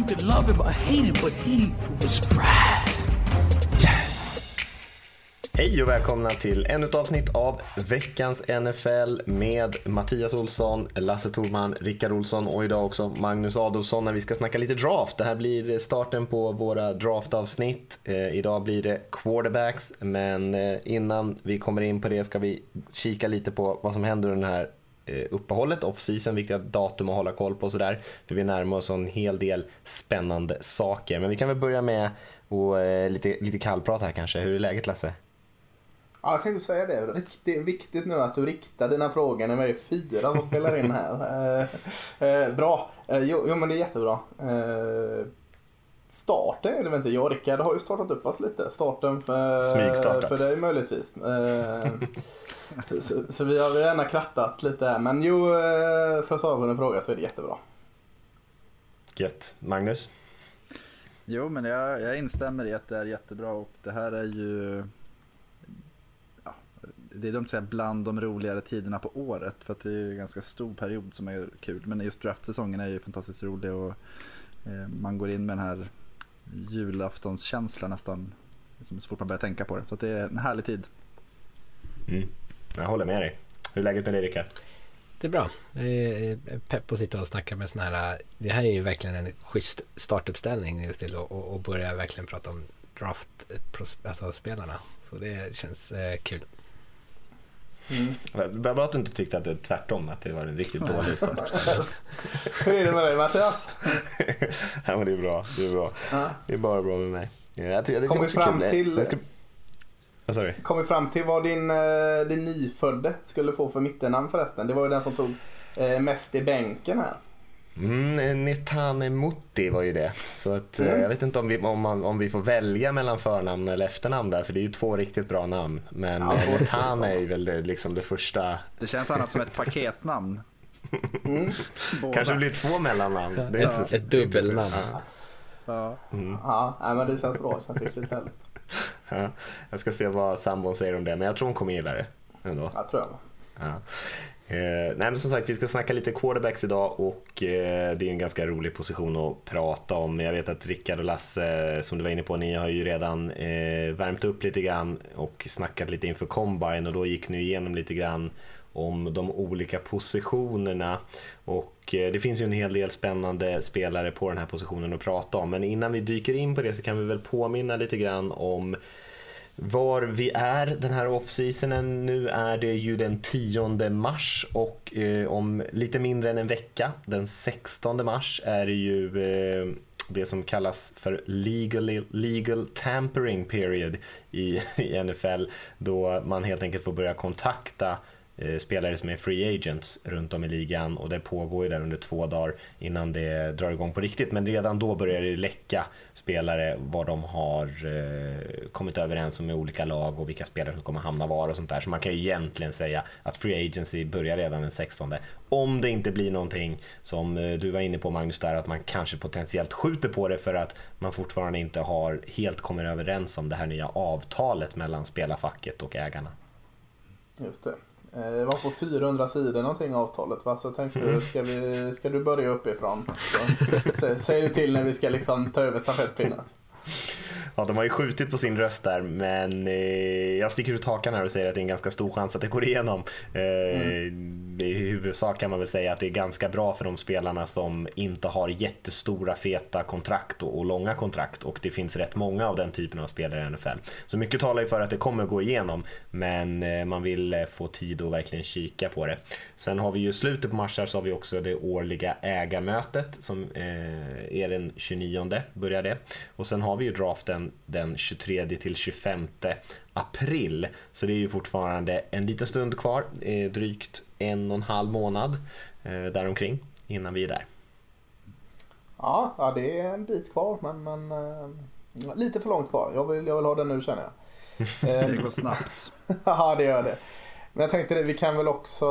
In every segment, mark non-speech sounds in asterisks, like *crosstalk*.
You could love him or hate him, but he was Brad. Hej och välkomna till ännu ett avsnitt av veckans NFL med Mattias Olsson, Lasse Thorman, Rickard Olsson och idag också Magnus Adolfsson när vi ska snacka lite draft. Det här blir starten på våra draftavsnitt. Eh, idag blir det quarterbacks, men eh, innan vi kommer in på det ska vi kika lite på vad som händer under den här Eh, uppehållet, off-season, viktiga datum att hålla koll på och sådär. För vi närmar oss en hel del spännande saker. Men vi kan väl börja med och, eh, lite, lite kallprat här kanske. Hur är läget Lasse? Ja, jag tänkte säga det. Riktigt viktigt nu att du riktar dina frågor när vi är fyra som spelar in här. *laughs* Eh, eh, bra. Eh, jo, jo, men det är jättebra. Eh, starten är det väl inte. Jag och Rickard har ju startat upp oss lite. Starten för, Smygstartat. för dig möjligtvis. Eh, så, så, så vi har gärna krattat lite här. Men jo, eh, för att svara på din fråga så är det jättebra. Gött. Magnus? Jo, men jag, jag instämmer i att det är jättebra och det här är ju ja, det är dumt att säga bland de roligare tiderna på året för att det är ju en ganska stor period som är kul. Men just draftsäsongen är ju fantastiskt rolig och eh, man går in med den här julaftonskänslan nästan som så fort man börjar tänka på det. Så att det är en härlig tid. Mm. Jag håller med dig. Hur är läget med dig Rickard? Det är bra. Jag är pepp på att sitta och snacka med sådana här. Det här är ju verkligen en schysst startuppställning just till och, och börja verkligen prata om draft, alltså spelarna. Så det känns eh, kul. Mm. Vad bra att du inte tyckte att det är tvärtom, att det var en riktigt dålig startuppställning. *laughs* Hur är det med dig Mattias? *laughs* ja, men det är bra. Det är bra. Ja. Det är bara bra med mig. Jag, Kom vi fram kul. till... Ska... Du? Kom vi fram till vad din, eh, din nyfödde skulle få för mittennamn förresten. Det var ju den som tog eh, mest i bänken här. Mm, Netane Mutti var ju det. Så att, eh, Mm. jag vet inte om vi, om, man, om vi får välja mellan förnamn eller efternamn där, för det är ju två riktigt bra namn. Men Ja, ja, riktigt Netane är ju väl det, liksom det första. Det känns annars som ett paketnamn. Mm. *laughs* Kanske blir två mellannamn. Det är Ett, inte- ett dubbelnamn. Ja. Ja. Ja, nej, men det känns bra. Det känns riktigt härligt. *laughs* Ja, jag ska se vad sambon säger om det, men jag tror hon kommer gilla det ändå. Jag tror jag. Ja. Eh, nej men som sagt, vi ska snacka lite quarterbacks idag och eh, det är en ganska rolig position att prata om. Jag vet att Rickard och Lasse, som du var inne på, ni har ju redan eh, värmt upp lite grann och snackat lite inför combine och då gick ni igenom lite grann om de olika positionerna. Och eh, det finns ju en hel del spännande spelare på den här positionen att prata om. Men innan vi dyker in på det så kan vi väl påminna lite grann om var vi är den här off-seasonen. Nu är det ju den 10 mars och eh, om lite mindre än en vecka, den 16 mars, är det ju eh, det som kallas för legal, legal tampering period i, *laughs* i NFL då man helt enkelt får börja kontakta Eh, spelare som är free agents runt om i ligan och det pågår ju där under två dagar innan det drar igång på riktigt. Men redan då börjar det läcka spelare vad de har eh, kommit överens om med olika lag och vilka spelare som kommer hamna var och sånt där. Så man kan ju egentligen säga att free agency börjar redan den 16. Om det inte blir någonting som eh, du var inne på Magnus där att man kanske potentiellt skjuter på det för att man fortfarande inte har helt kommit överens om det här nya avtalet mellan spelarfacket och ägarna. Just det. Eh, Det var på 400 sidor någonting avtalet va? Så jag tänkte, Mm. ska, vi, ska du börja uppifrån? Så, sä- säger du till när vi ska liksom ta över stafettpinnen. Ja, de har ju skjutit på sin röst där, men eh, jag sticker ut hakan här och säger att det är en ganska stor chans att det går igenom. Eh, I huvudsak kan man väl säga att det är ganska bra för de spelarna som inte har jättestora feta kontrakt och, långa kontrakt och det finns rätt många av den typen av spelare i NFL. Så mycket talar ju för att det kommer gå igenom, men eh, man vill få tid att verkligen kika på det. Sen har vi ju slutet på mars här så har vi också det årliga ägarmötet som är den 29 börjar det. Och sen har vi ju draften den 23 till 25 april. Så det är ju fortfarande en liten stund kvar, eh, drygt en och en halv månad eh, däromkring innan vi är där. Ja, ja, det är en bit kvar men, men uh, lite för långt kvar. Jag vill, jag vill ha den nu känner jag. *laughs* det går snabbt. *laughs* ja, det gör det. Men jag tänkte det, vi kan väl också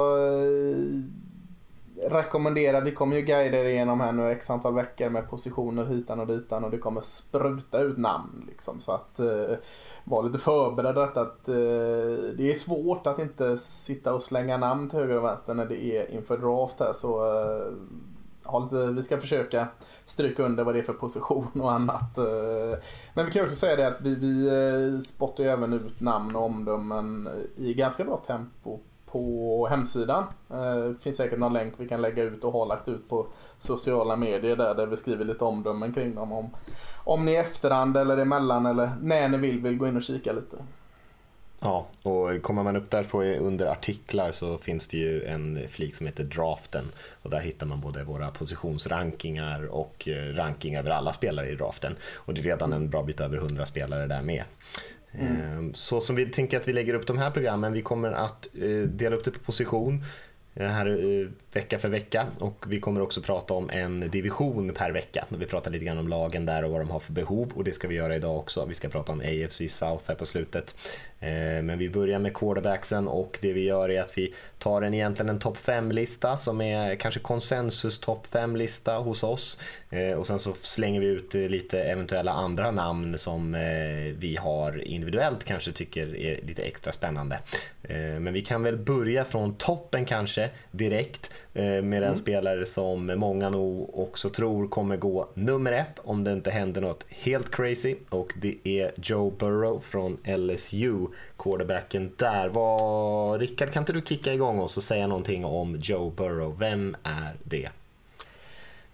rekommendera, vi kommer ju guida er igenom här nu x antal veckor med positioner hitan och ditan och det kommer spruta ut namn liksom. Så att eh, var lite förberedd detta att eh, det är svårt att inte sitta och slänga namn till höger och vänster när det är inför draft här så eh, lite, vi ska försöka stryka under vad det är för position och annat. Eh, men vi kan också säga det att vi, vi eh, spottar ju även ut namn och omdömen i ganska bra tempo på hemsidan. Eh, det finns säkert någon länk vi kan lägga ut och har lagt ut på sociala medier där, där vi skriver lite omdömen kring dem. Om, om ni i efterhand eller emellan eller när ni vill, vill gå in och kika lite. Ja, och kommer man upp där på under artiklar så finns det ju en flik som heter Draften och där hittar man både våra positionsrankingar och eh, ranking över alla spelare i draften. Och det är redan en bra bit över 100 spelare där med. Mm. Ehm, så som vi tänker att vi lägger upp de här programmen, vi kommer att eh, dela upp det på position Eh, här eh, vecka för vecka och vi kommer också prata om en division per vecka. Vi pratar lite grann om lagen där och vad de har för behov och det ska vi göra idag också. Vi ska prata om AFC South här på slutet. Eh, men vi börjar med quarterbacksen och det vi gör är att vi tar en egentligen en topp 5-lista som är kanske konsensus topp 5-lista hos oss. Och sen så slänger vi ut lite eventuella andra namn som vi har individuellt kanske tycker är lite extra spännande. Men vi kan väl börja från toppen kanske direkt med en mm. spelare som många nog också tror kommer gå nummer ett om det inte händer något helt crazy och det är Joe Burrow från LSU, quarterbacken där. Vad, Rickard, kan inte du kicka igång oss och säga någonting om Joe Burrow? Vem är det?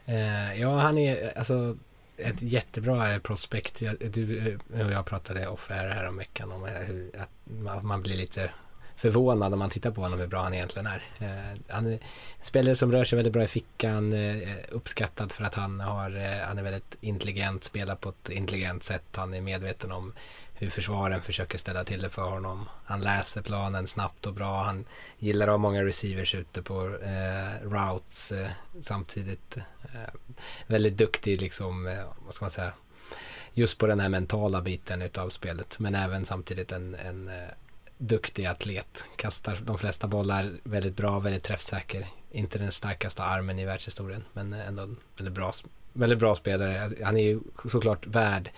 Uh, ja, han är alltså ett jättebra prospekt. Du och jag pratade off här om veckan om hur, att man blir lite förvånad när man tittar på honom hur bra han egentligen är. Eh, han är en spelare som rör sig väldigt bra i fickan, eh, uppskattad för att han, har, eh, han är väldigt intelligent, spelar på ett intelligent sätt, han är medveten om hur försvaren försöker ställa till det för honom. Han läser planen snabbt och bra, han gillar att ha många receivers ute på eh, routes eh, samtidigt. Eh, väldigt duktig liksom, eh, vad ska man säga, just på den här mentala biten utav spelet men även samtidigt en, en eh, duktig atlet. Kastar de flesta bollar väldigt bra, väldigt träffsäker. Inte den starkaste armen i världshistorien, men ändå en väldigt bra, väldigt bra spelare. Alltså, han är ju såklart värd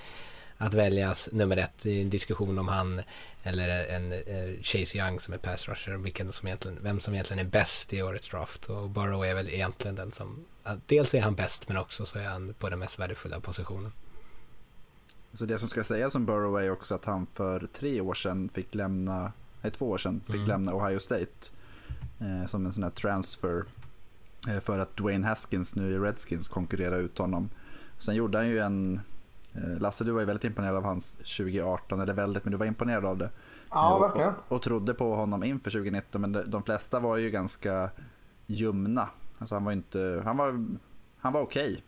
att väljas nummer ett. i en diskussion om han eller en eh, Chase Young som är pass rusher, vilken som egentligen, vem som egentligen är bäst i årets draft. Och Burrow är väl egentligen den som, dels är han bäst men också så är han på den mest värdefulla positionen. Så det som ska sägas om Burrow är också att han för tre år sedan fick lämna, nej två år sedan, fick mm. lämna Ohio State eh, som en sån här transfer eh, för att Dwayne Haskins nu i Redskins konkurrerar ut honom. Sen gjorde han ju en, eh, Lasse du var ju väldigt imponerad av hans 2018, eller väldigt, men du var imponerad av det. Ja, verkligen. Och, och, trodde på honom inför 2019, men de, de flesta var ju ganska ljumna. Alltså han var inte, han var, han var okej.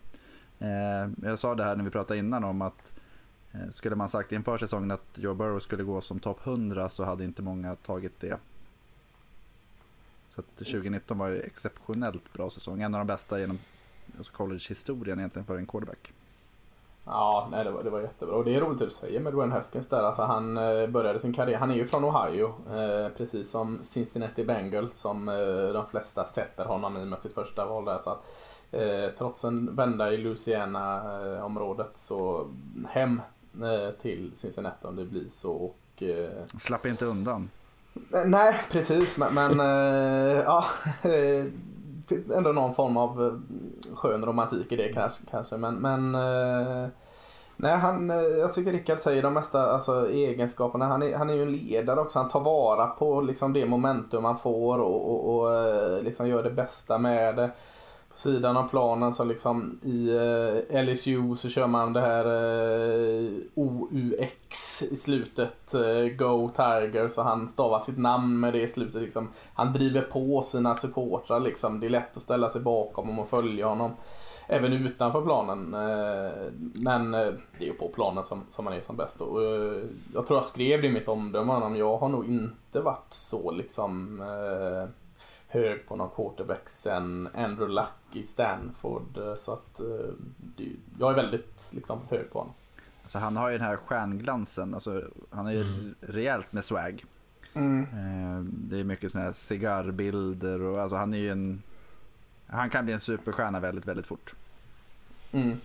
Okay. Eh, jag sa det här när vi pratade innan om att Eh, skulle man sagt inför säsongen att Joe Burrow skulle gå som topp 100 så hade inte många tagit det. Så 2019 var ju exceptionellt bra säsong. En av de bästa genom alltså college-historien egentligen för en quarterback. Ja, nej, det, var, det var jättebra. Och det är roligt att du säger med Dwayne Haskins där. Alltså, han eh, började sin karriär, han är ju från Ohio. Eh, precis som Cincinnati Bengals som eh, de flesta sätter honom i med sitt första val där. Så att, eh, trots en vända i Louisiana-området eh, så hem till Cincinnati om det blir så. Och, eh, Slapp inte undan. Nej, precis. Men, men eh, ja, ändå någon form av skön romantik i det kanske. kanske. Men, men nej, han, jag tycker Rickard säger de mesta alltså, egenskaperna. Han är, han är ju en ledare också. Han tar vara på liksom, det momentum han får och, och, och liksom, gör det bästa med det sidan av planen så liksom i eh, LSU så kör man det här eh, OUX i slutet. Eh, Go Tiger så han stavar sitt namn med det i slutet. Liksom. Han driver på sina supportrar liksom. Det är lätt att ställa sig bakom och följa honom. Även utanför planen. Eh, men eh, det är ju på planen som, som man är som bäst. Och, eh, jag tror jag skrev det i mitt omdöme om Jag har nog inte varit så liksom eh, hög på någon quarterback sen Andrew Luck i Stanford. eh, Så att eh, jag är väldigt liksom, hög på honom. Alltså han har ju den här stjärnglansen. Alltså, han har ju Mm. rejält med swag. Mm. Eh, Det är mycket sådana här cigarrbilder och alltså han är ju en... Han kan bli en superstjärna väldigt, väldigt fort. Mm.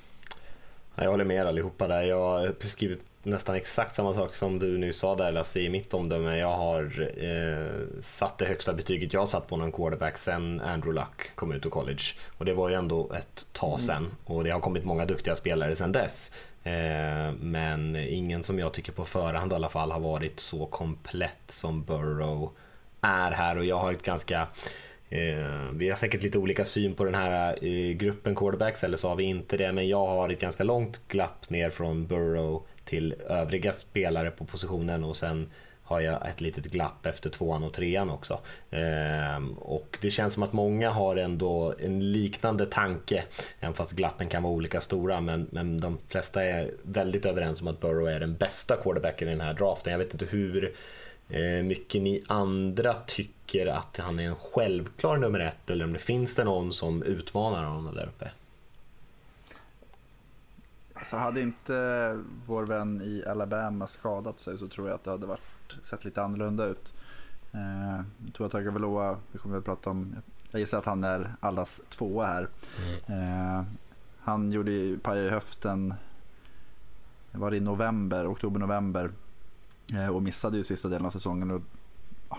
Ja, Jag håller med er allihopa där. Jag har skrivit nästan exakt samma sak som du nu sa där Lasse i mitt omdöme. Jag har eh, satt det högsta betyget jag har satt på någon quarterback sen Andrew Luck kom ut ur college. Och det var ju ändå ett tag sen och det har kommit många duktiga spelare sen dess. Eh, men ingen som jag tycker på förhand i alla fall har varit så komplett som Burrow är här och jag har ett ganska Eh, vi har säkert lite olika syn på den här eh, gruppen quarterbacks eller så har vi inte det men jag har ett ganska långt glapp ner från Burrow till övriga spelare på positionen och sen har jag ett litet glapp efter tvåan och trean också. Ehm, och det känns som att många har ändå en liknande tanke, även fast glappen kan vara olika stora. Men, men de flesta är väldigt överens om att Burrow är den bästa quarterbacken i den här draften. Jag vet inte hur eh, mycket ni andra tycker att han är en självklar nummer ett eller om det finns det någon som utmanar honom där uppe. Så hade inte vår vän i Alabama skadat sig så tror jag att det hade varit, sett lite annorlunda ut. Eh, jag tror att Tagovailoa, vi kommer väl prata om, jag gissar att han är allas tvåa här. Eh, han gjorde pajade höften, var det i november, oktober-november eh, och missade ju sista delen av säsongen. Och, ja.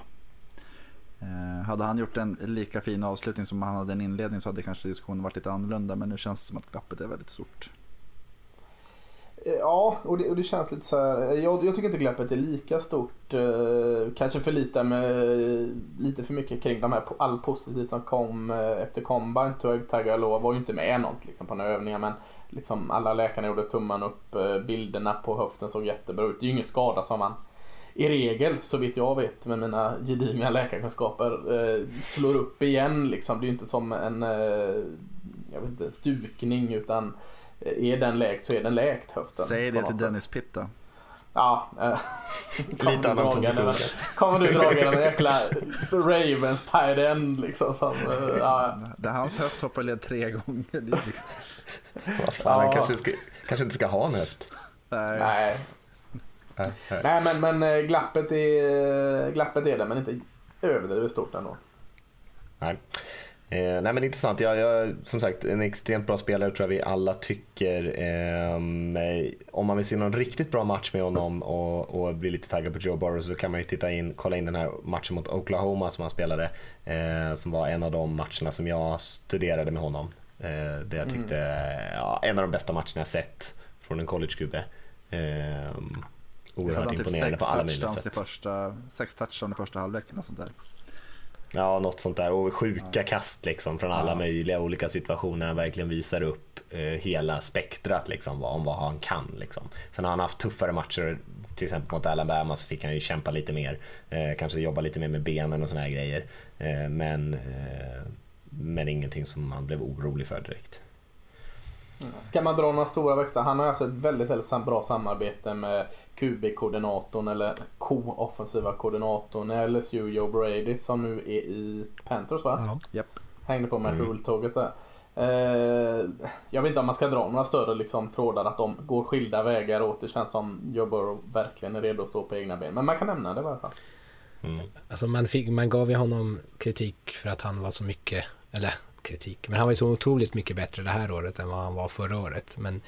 eh, hade han gjort en lika fin avslutning som han hade en inledning så hade kanske diskussionen varit lite annorlunda men nu känns det som att glappet är väldigt stort. Ja, och det, och det känns lite så här. Jag, jag tycker inte glappet är lika stort. Eh, kanske för lite med eh, lite för mycket kring de här all positivt som kom eh, efter combine. Tagovailoa var ju inte med något liksom, på några övningar men liksom alla läkarna gjorde tummen upp. Eh, bilderna på höften såg jättebra ut. Det är ju ingen skada som man i regel, så vitt jag vet med mina gedigna läkarkunskaper, eh, slår upp igen liksom. Det är ju inte som en eh, jag vet inte, stukning utan eh, är den läkt så är den läkt höften. Säg det till. Dennis Pitt då. Ja. Kommer Lite du annan position. med- Kommer du dragande med jäkla Ravens tight end liksom. Som, eh, ja. Det är hans höft hoppar led tre gånger. Liksom, Vad fan, han Ja. kanske, ska, kanske inte ska ha en höft. nej. Nej. Nej, nej. Nej men, men glappet, är, glappet är det men inte överdrivet stort ändå. Nej. Eh, nej men intressant. Jag, jag, som sagt, en extremt bra spelare tror jag vi alla tycker. Ehm, eh, om man vill se någon riktigt bra match med honom och, och bli lite taggad på Joe Burrow så kan man ju titta in, kolla in den här matchen mot Oklahoma som han spelade. Eh, som var en av de matcherna som jag studerade med honom. Eh, det jag tyckte, ja, en av de bästa matcherna jag sett från en collegegubbe. Eh, oerhört typ imponerande sex på alla möjliga sätt. första, sex touchdowns i första halvleken och sånt där. Ja, något sånt där. Och sjuka kast liksom från alla Ja. möjliga olika situationer. Han verkligen visar upp eh, hela spektrat liksom, vad- om vad han kan. Liksom. Sen har han haft tuffare matcher. Till exempel mot Alabama så fick han ju kämpa lite mer. Eh, kanske jobba lite mer med benen och såna här grejer. Eh, men, eh, men ingenting som man blev orolig för direkt. Ska man dra några stora växlar? Han har haft ett väldigt, väldigt bra samarbete med QB-koordinatorn eller co-offensiva koordinatorn LSU, Joe Brady som nu är i Panthers va? Ja. Japp. Hängde på med Mm. rultåget där. Eh, jag vet inte om man ska dra några större liksom, trådar att de går skilda vägar åt. Det känns som Joe Burrow verkligen är redo att stå på egna ben. Men man kan nämna det i alla fall. Mm. Alltså man, fick, man gav ju honom kritik för att han var så mycket, eller kritik, men han var ju så otroligt mycket bättre det här året än vad han var förra året. Men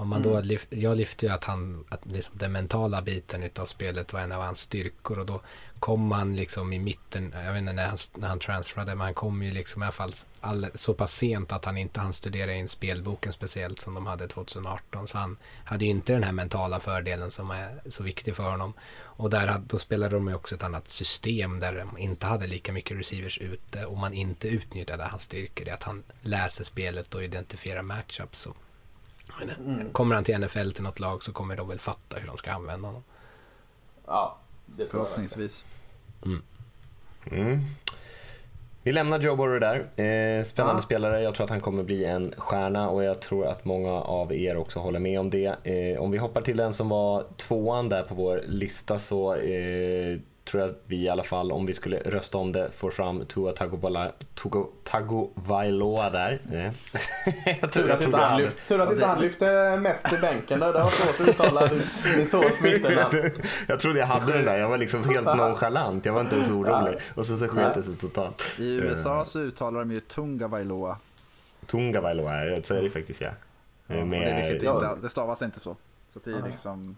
om man då, lyft, jag lyfte ju att han, att liksom den mentala biten utav spelet var en av hans styrkor och då kom han liksom i mitten, jag vet inte när han, när han transferade, men han kom ju liksom i alla fall all, så pass sent att han inte hann studera in spelboken speciellt som de hade 2018. Så han hade ju inte den här mentala fördelen som är så viktig för honom. Och där, då spelade de ju också ett annat system där de inte hade lika mycket receivers ute och man inte utnyttjade hans styrkor. Är att han läser spelet och identifierar matchups. Så. Men, Kommer han till NFL till något lag så kommer de väl fatta hur de ska använda honom. Ja, det tror jag. Förhoppningsvis. Mm. Vi lämnar Joe Burrow där. Eh, spännande Ja. spelare. Jag tror att han kommer bli en stjärna och jag tror att många av er också håller med om det. Eh, om vi hoppar till den som var tvåan där på vår lista så eh, tror jag att vi i alla fall, om vi skulle rösta om det, får fram Tua Tagovailoa där. *laughs* Jag Tur att inte han, lyft, tur att inte han lyfte mest i bänken där. Det var svårt att uttala mitternamn. jag trodde jag hade den där. Jag var liksom helt *laughs* nonchalant. Jag var inte ens orolig. Och så, så sket det sig totalt. I USA så uttalar de ju Tunga Vailoa. Tunga Vailoa, så är det faktiskt ja. ja Med, det, inte, det stavas inte så. Så det är liksom...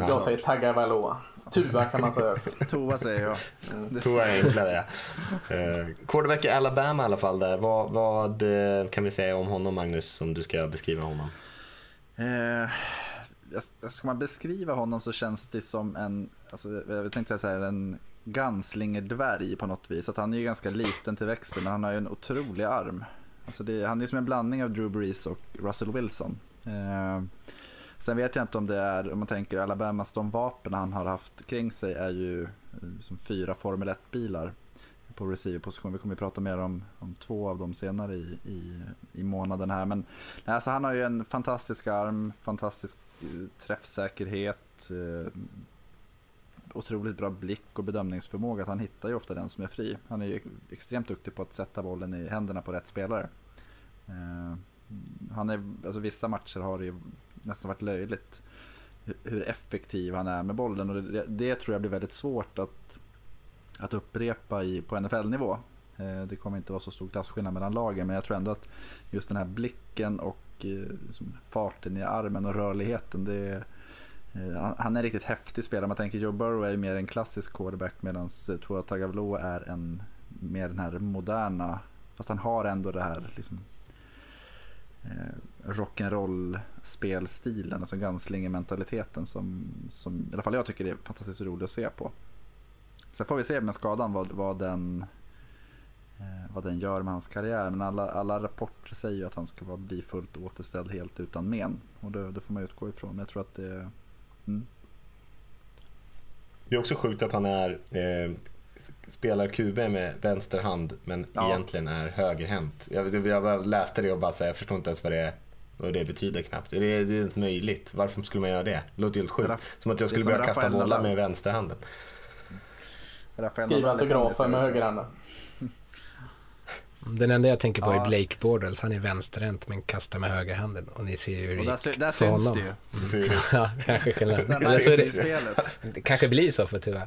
Ja. Jag säger Tagga Vailoa. Tuva kan man säga också. *laughs* Tova säger jag. Mm. Tova är enklare ja. Uh, quarterback i Alabama i alla fall där. Vad, vad uh, kan vi säga om honom Magnus, om du ska beskriva honom? Uh, ska man beskriva honom så känns det som en, alltså, jag tänkte säga en ganslingerdvärg på något vis. Att han är ju ganska liten till växten men han har ju en otrolig arm. Alltså det, han är som en blandning av Drew Brees och Russell Wilson. Eh, sen vet jag inte om det är, om man tänker Alabamas, de vapen han har haft kring sig är ju eh, som fyra Formel 1-bilar på receiverposition. Vi kommer att prata mer om, om två av dem senare i, i, i månaden här. Men nej, alltså han har ju en fantastisk arm, fantastisk eh, träffsäkerhet, eh, otroligt bra blick och bedömningsförmåga. Att han hittar ju ofta den som är fri. Han är ju extremt duktig på att sätta bollen i händerna på rätt spelare. Eh, han är, alltså vissa matcher har det ju nästan varit löjligt hur effektiv han är med bollen och det, det tror jag blir väldigt svårt att, att upprepa i, på NFL-nivå. Eh, det kommer inte vara så stor klasskillnad mellan lagen men jag tror ändå att just den här blicken och eh, liksom, farten i armen och rörligheten det, Eh, han är en riktigt häftig spelare. Man tänker Joe Burrow är ju mer en klassisk quarterback medan eh, Tua Tagovailoa är en mer den här moderna, fast han har ändå det här liksom, eh, rock'n'roll spelstilen, alltså Gunslinger-mentaliteten som, som i alla fall jag tycker är fantastiskt rolig att se på. Sen får vi se med skadan vad, vad, den, eh, vad den gör med hans karriär. Men alla, alla rapporter säger ju att han ska bli fullt återställd helt utan men. Och det, det får man utgå ifrån. Men jag tror att det, Mm. Det är också sjukt att han är eh, spelar QB med vänster hand men ja. egentligen är högerhänt. Jag, jag läste det och bara säger jag förstår inte ens vad det. Vad det betyder knappt. Det är, det är inte möjligt. Varför skulle man göra det? Det låter helt sjukt. Som att jag skulle börja kasta bollar med vänsterhanden. Skriva autografer med högerhanden. *laughs* Den enda jag tänker på ja. är Blake Bortles. Han är vänsterhänt men kastar med högerhanden. Och ni ser ju hur det gick där, syns honom. det ju. *laughs* ja, kanske *laughs* skillnad. det, det kanske blir så för tyvärr.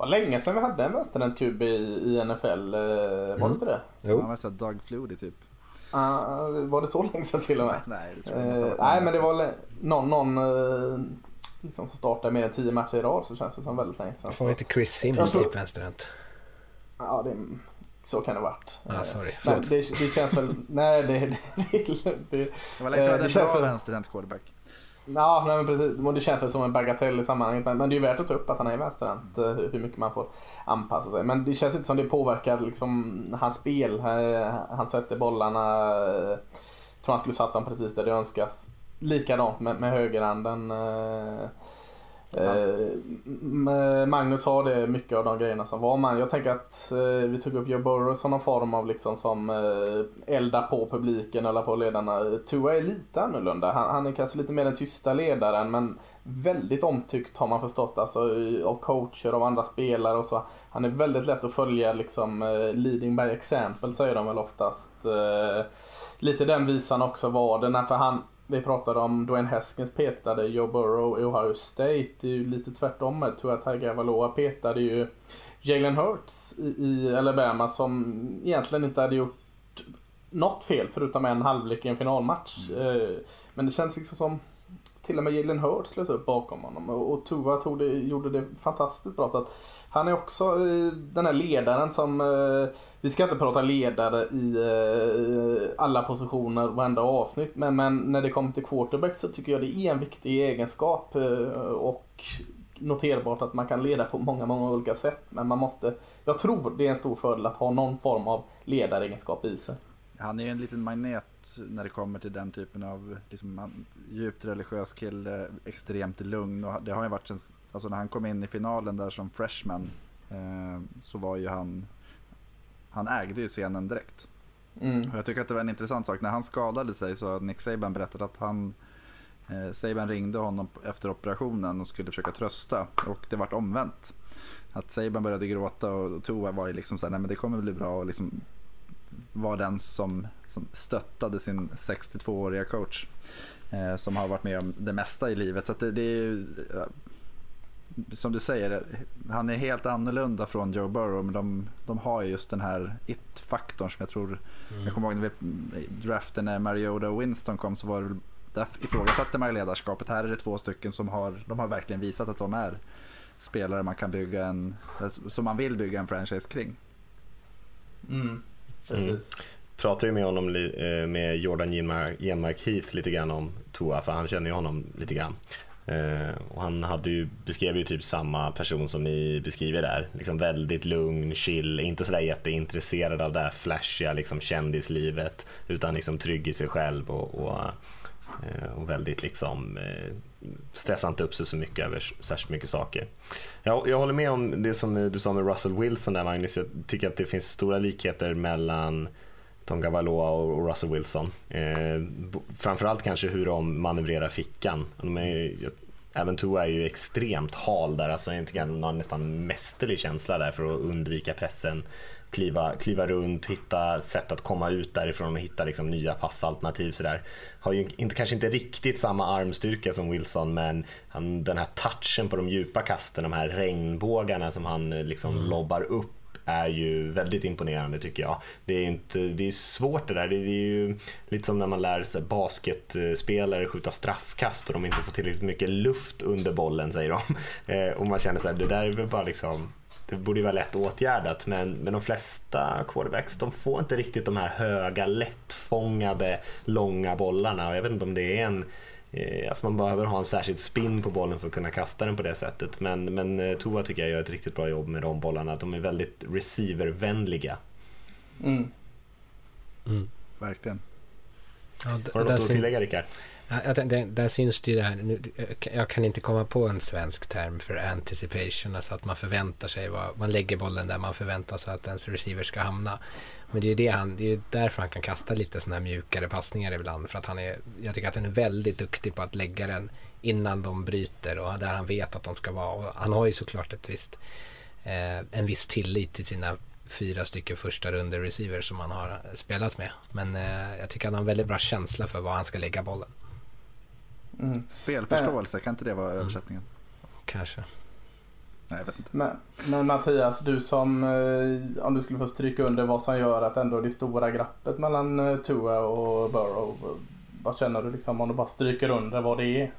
Var länge sedan vi hade en vänsterhänt QB i, NFL. Eh, var mm. det inte det? Jo. Han var såhär Doug Flutie typ. Uh, var det så länge sedan till och med? *laughs* nej, det tror jag uh, Nej, men det var någon, någon uh, liksom som startade mer än tio matcher i rad så känns det som väldigt länge sedan. Får inte Chris Sims typ vänsterhänt? Ja, det så kan det ha varit. Ah, sorry. Men det, det, känns väl... *laughs* Nej, det... Det, det, det, det var länge sedan en bra vänsterhänt quarterback. Ja, nej, men precis. Det känns väl som en bagatell i sammanhanget. Men, men det är ju värt att ta upp att han är vänsterhänt. Eh, hur mycket man får anpassa sig. Men det känns inte som det påverkar liksom, hans spel. Eh, han sätter bollarna... Eh, jag tror han skulle satt dem precis där det önskas. Likadant med, med högerhanden. Eh, Magnus sa det mycket av de grejerna som var man. Jag tänker att eh, vi tog upp Joe Burrow som någon form av liksom som eh, eldar på publiken eller på ledarna. Tua är lite annorlunda. Han, han, är kanske lite mer den tysta ledaren men väldigt omtyckt har man förstått alltså av coacher och andra spelare och så. Han är väldigt lätt att följa liksom eh, leading by example säger de väl oftast. Eh, lite den visan också var det. För han, vi pratade om Dwayne Haskins petade Joe Burrow i Ohio State. Det är ju lite tvärtom med Tua Tagovailoa petade ju Jalen Hurts i, i Alabama som egentligen inte hade gjort något fel förutom en halvlek i en finalmatch. Mm. Men det känns liksom som till och med Jalen Hurts slöt upp bakom honom och Tua tog det, gjorde det fantastiskt bra. Så att han är också eh, den här ledaren som, eh, vi ska inte prata ledare i eh, alla positioner varenda avsnitt, men, men när det kommer till quarterback så tycker jag det är en viktig egenskap och noterbart att man kan leda på många, många olika sätt. Men man måste, jag tror det är en stor fördel att ha någon form av ledaregenskap i sig. Han är ju en liten magnet när det kommer till den typen av liksom, djupt religiös kille, extremt lugn och det har ju varit sen Alltså när han kom in i finalen där som freshman eh, så var ju han, han ägde ju scenen direkt. Mm. Och jag tycker att det var en intressant sak. När han skadade sig så har Nick Saban berättat att han Eh, Saban ringde honom efter operationen och skulle försöka trösta och det vart omvänt. Att Saban började gråta och Tua var ju liksom såhär, nej men det kommer bli bra och liksom var den som, som stöttade sin 62-åriga coach. Eh, som har varit med om det mesta i livet. Så det, det är ju, som du säger, han är helt annorlunda från Joe Burrow men de, de har just den här it-faktorn som jag tror, jag kommer ihåg när vi draften när Mariota och Winston kom så var det där ifrågasatte man ledarskapet. Här är det två stycken som har, de har verkligen visat att de är spelare man kan bygga en, som man vill bygga en franchise kring. Mm, precis. Mm. Pratade ju med honom, eh, med Jordan Genmark, Genmark Heath lite grann om Tua, för han känner ju honom lite grann. Eh, och han hade ju, beskrev ju typ samma person som ni beskriver där. Liksom väldigt lugn, chill, inte sådär jätteintresserad av det här flashiga liksom kändislivet. Utan liksom trygg i sig själv och, och, eh, och väldigt liksom eh, stressar inte upp sig så mycket över särskilt mycket saker. Jag, jag håller med om det som du sa med Russell Wilson där Magnus. Jag tycker att det finns stora likheter mellan Tonga Valoa och Russell Wilson. Eh, framförallt kanske hur de manövrerar fickan. De är, även Tua är ju extremt hal där, alltså jag tycker han har nästan mästerlig känsla där för att undvika pressen. Kliva, kliva runt, hitta sätt att komma ut därifrån och hitta liksom nya passalternativ. Sådär. Har ju inte, kanske inte riktigt samma armstyrka som Wilson men han, den här touchen på de djupa kasten, de här regnbågarna som han liksom mm. lobbar upp är ju väldigt imponerande tycker jag. Det är, inte, det är svårt det där. Det är ju lite som när man lär sig basketspelare skjuta straffkast och de inte får tillräckligt mycket luft under bollen säger de. *laughs* Eh, och man känner så här, det där är väl bara liksom det borde ju vara lätt åtgärdat men, men de flesta quarterbacks de får inte riktigt de här höga lättfångade långa bollarna och jag vet inte om det är en alltså man behöver ha en särskild spin på bollen för att kunna kasta den på det sättet. Men, men eh, Tua tycker jag gör ett riktigt bra jobb med de bollarna. De är väldigt receivervänliga. Mm. Mm. Verkligen. Ja, Har du något att tillägga Rickard? Jag där, där syns det ju det här, nu, jag kan inte komma på en svensk term för anticipation, alltså att man förväntar sig, vad, man lägger bollen där man förväntar sig att ens receiver ska hamna. Men det är ju det han, det är därför han kan kasta lite sådana här mjukare passningar ibland, för att han är, jag tycker att han är väldigt duktig på att lägga den innan de bryter och där han vet att de ska vara. Och han har ju såklart ett visst, eh, en viss tillit till sina fyra stycken första runder receivers som han har spelat med. Men eh, jag tycker att han har en väldigt bra känsla för var han ska lägga bollen. Mm. Spelförståelse, kan inte det vara översättningen? Kanske. Nej, jag vet inte. Men, men Mattias, du som, eh, om du skulle få stryka under vad som gör att ändå det stora glappet mellan eh, Tua och Burrow. Vad känner du liksom om du bara stryker under vad det är?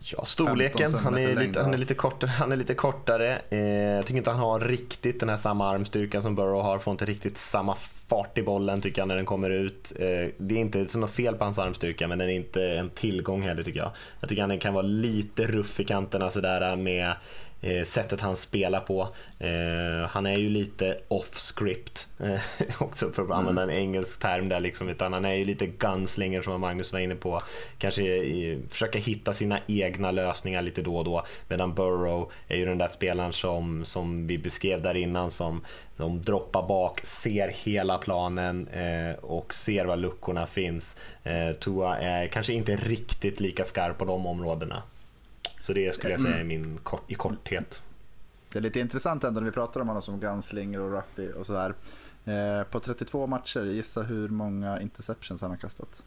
Ja, storleken. Han är, lite, han, är lite kortare, han är lite kortare. Eh, jag tycker inte han har riktigt den här samma armstyrka som Burrow har. Får inte riktigt samma fart i bollen tycker jag när den kommer ut. Eh, det är inte så något fel på hans armstyrka men den är inte en tillgång heller tycker jag. Jag tycker han kan vara lite ruff i kanterna sådär eh, med eh, sättet han spelar på. Eh, han är ju lite off script eh, *laughs* också för att använda en engelsk term där liksom, utan han är ju lite gunslinger som Magnus var inne på. Kanske försöka hitta sina egna lösningar lite då och då medan Burrow är ju den där spelaren som, som vi beskrev där innan som de droppar bak, ser hela planen eh, och ser var luckorna finns. Eh, Tua är kanske inte riktigt lika skarp på de områdena. Så det skulle jag säga är min kort, i korthet. Det är lite intressant ändå när vi pratar om honom som Gunslinger och Ruffy och sådär. Eh, på 32 matcher, gissa hur många interceptions han har kastat?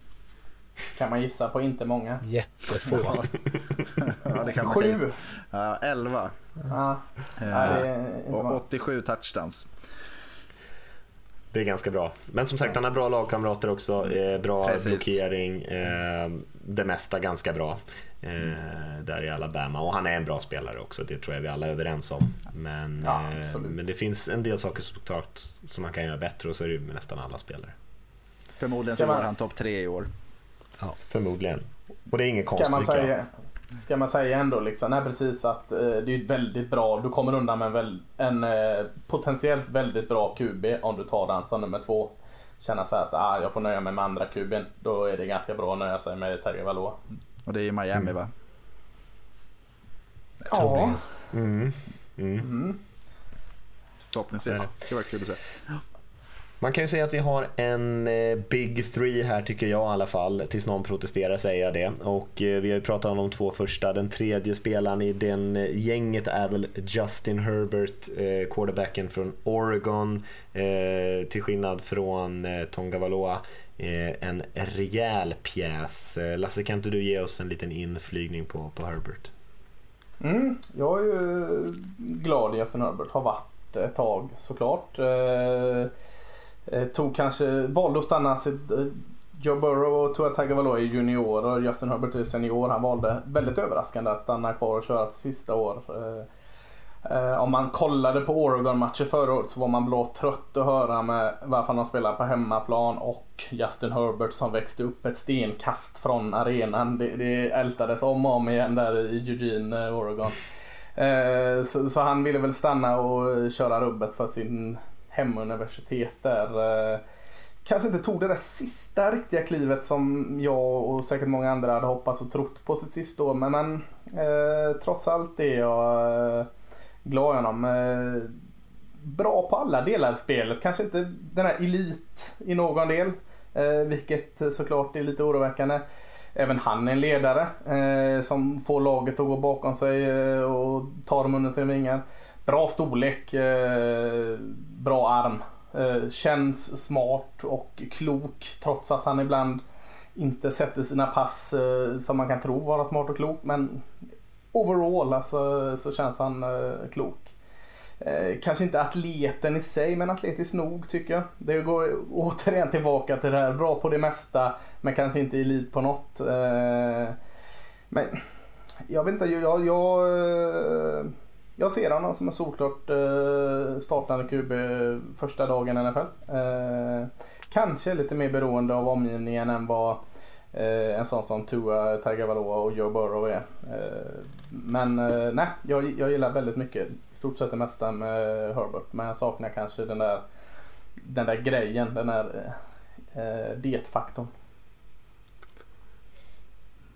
Kan man gissa på inte många? Jättefå. ja, *laughs* det kan man Sju? Ja, 11. Ja. Eh, och 87 touchdowns. Det är ganska bra. Men som sagt, han har bra lagkamrater också. Eh, bra Precis. blockering. Eh, det mesta ganska bra. Eh, där i Alabama. Och han är en bra spelare också, det tror jag vi alla är överens om. Men, ja, eh, men det finns en del saker såklart som man kan göra bättre och så är det med nästan alla spelare. Förmodligen så var han topp tre i år. Ja. Förmodligen. Och det är ingen konstigt. Ska man säga, ska man säga ändå liksom, nej precis att eh, det är ett väldigt bra, du kommer undan med en, väl, en eh, potentiellt väldigt bra QB om du tar den som nummer två. Känna så här att ah, jag får nöja mig med andra kuben. Då är det ganska bra att nöja sig med Terry Valois. Och det är i Miami mm. va? Ja. Mm. Mm. Mm. Förhoppningsvis. Det var kul att se. Man kan ju säga att vi har en eh, Big Three här tycker jag i alla fall. Tills någon protesterar säger jag det. Och eh, vi har ju pratat om de två första. Den tredje spelaren i den eh, gänget är väl Justin Herbert, quarterbacken från Oregon. Till skillnad från Tonga Valoa. Eh, en rejäl pjäs. Eh, Lasse, kan inte du ge oss en liten inflygning på, på Herbert? Mm, jag är ju glad i Justin Herbert. Har varit ett tag såklart. Eh, eh tog kanske, valde att stanna sitt eh, Joe Burrow och Tua Tagovailoa är juniorer och Justin Herbert är senior. Han valde väldigt överraskande att stanna kvar och köra till sista år. Eh, Eh, om man kollade på Oregon-matcher förra året så var man blå trött att höra med varför de spelar på hemmaplan och Justin Herbert som växte upp ett stenkast från arenan. Det, det ältades om och om igen där i Eugene, eh, Oregon. Eh, så, så han ville väl stanna och köra rubbet för sin hemuniversitet där. Eh, kanske inte tog det där sista riktiga klivet som jag och säkert många andra hade hoppats och trott på sitt sista år. Men, men eh, trots allt är jag eh, glad i honom. Eh, bra på alla delar i spelet. Kanske inte den här elit i någon del. Eh, vilket såklart är lite oroväckande. Även han är en ledare eh, som får laget att gå bakom sig eh, och tar dem under sina vingar. Bra storlek, eh, bra arm. Eh, känns smart och klok trots att han ibland inte sätter sina pass som man kan tro vara smart och klok. Men overall alltså, så känns han eh, klok. Eh, kanske inte atleten i sig men atletisk nog tycker jag. Det går återigen tillbaka till det här. Bra på det mesta men kanske inte elit på något. Eh, men jag vet inte, jag, jag jag ser honom som en solklart startande QB första dagen i NFL. Eh, kanske lite mer beroende av omgivningen än vad eh, en sån som Tua Tagovailoa och Joe Burrow är. Eh, men eh, nej, jag, jag gillar väldigt mycket, i stort sett det mesta med Herbert. Men jag saknar kanske den där, den där grejen, den där eh, det-faktorn.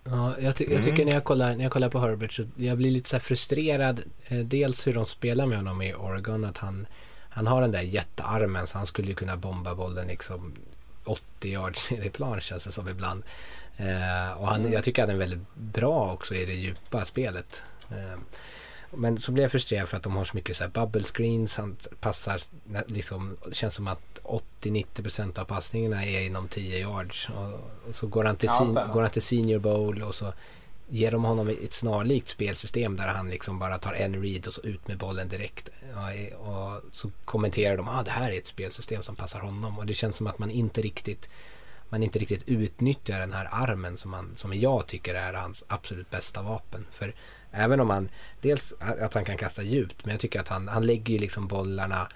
Ja, jag, ty jag, tycker mm. när jag, kollar, när jag kollar på Herbert så jag blir lite så frustrerad. Eh, dels hur de spelar med honom i Oregon. Att han, han har den där jättearmen så han skulle ju kunna bomba bollen liksom 80 yards ner *laughs* i plan känns det som ibland. Eh, och han, mm. jag tycker att han är väldigt bra också i det djupa spelet. Eh, men så blir jag frustrerad för att de har så mycket så här bubble screens. Han passar, liksom, det känns som att 80-90% av passningarna är inom 10 yards. Och, och så går han, till ja, går han till senior bowl och så ger de honom ett snarlikt spelsystem där han liksom bara tar en read och så ut med bollen direkt. Och, och så kommenterar de att ah, det här är ett spelsystem som passar honom. Och det känns som att man inte riktigt man inte riktigt utnyttjar den här armen som, man, som jag tycker är hans absolut bästa vapen. För Även om han, dels att han kan kasta djupt, men jag tycker att han, han lägger ju liksom bollarna,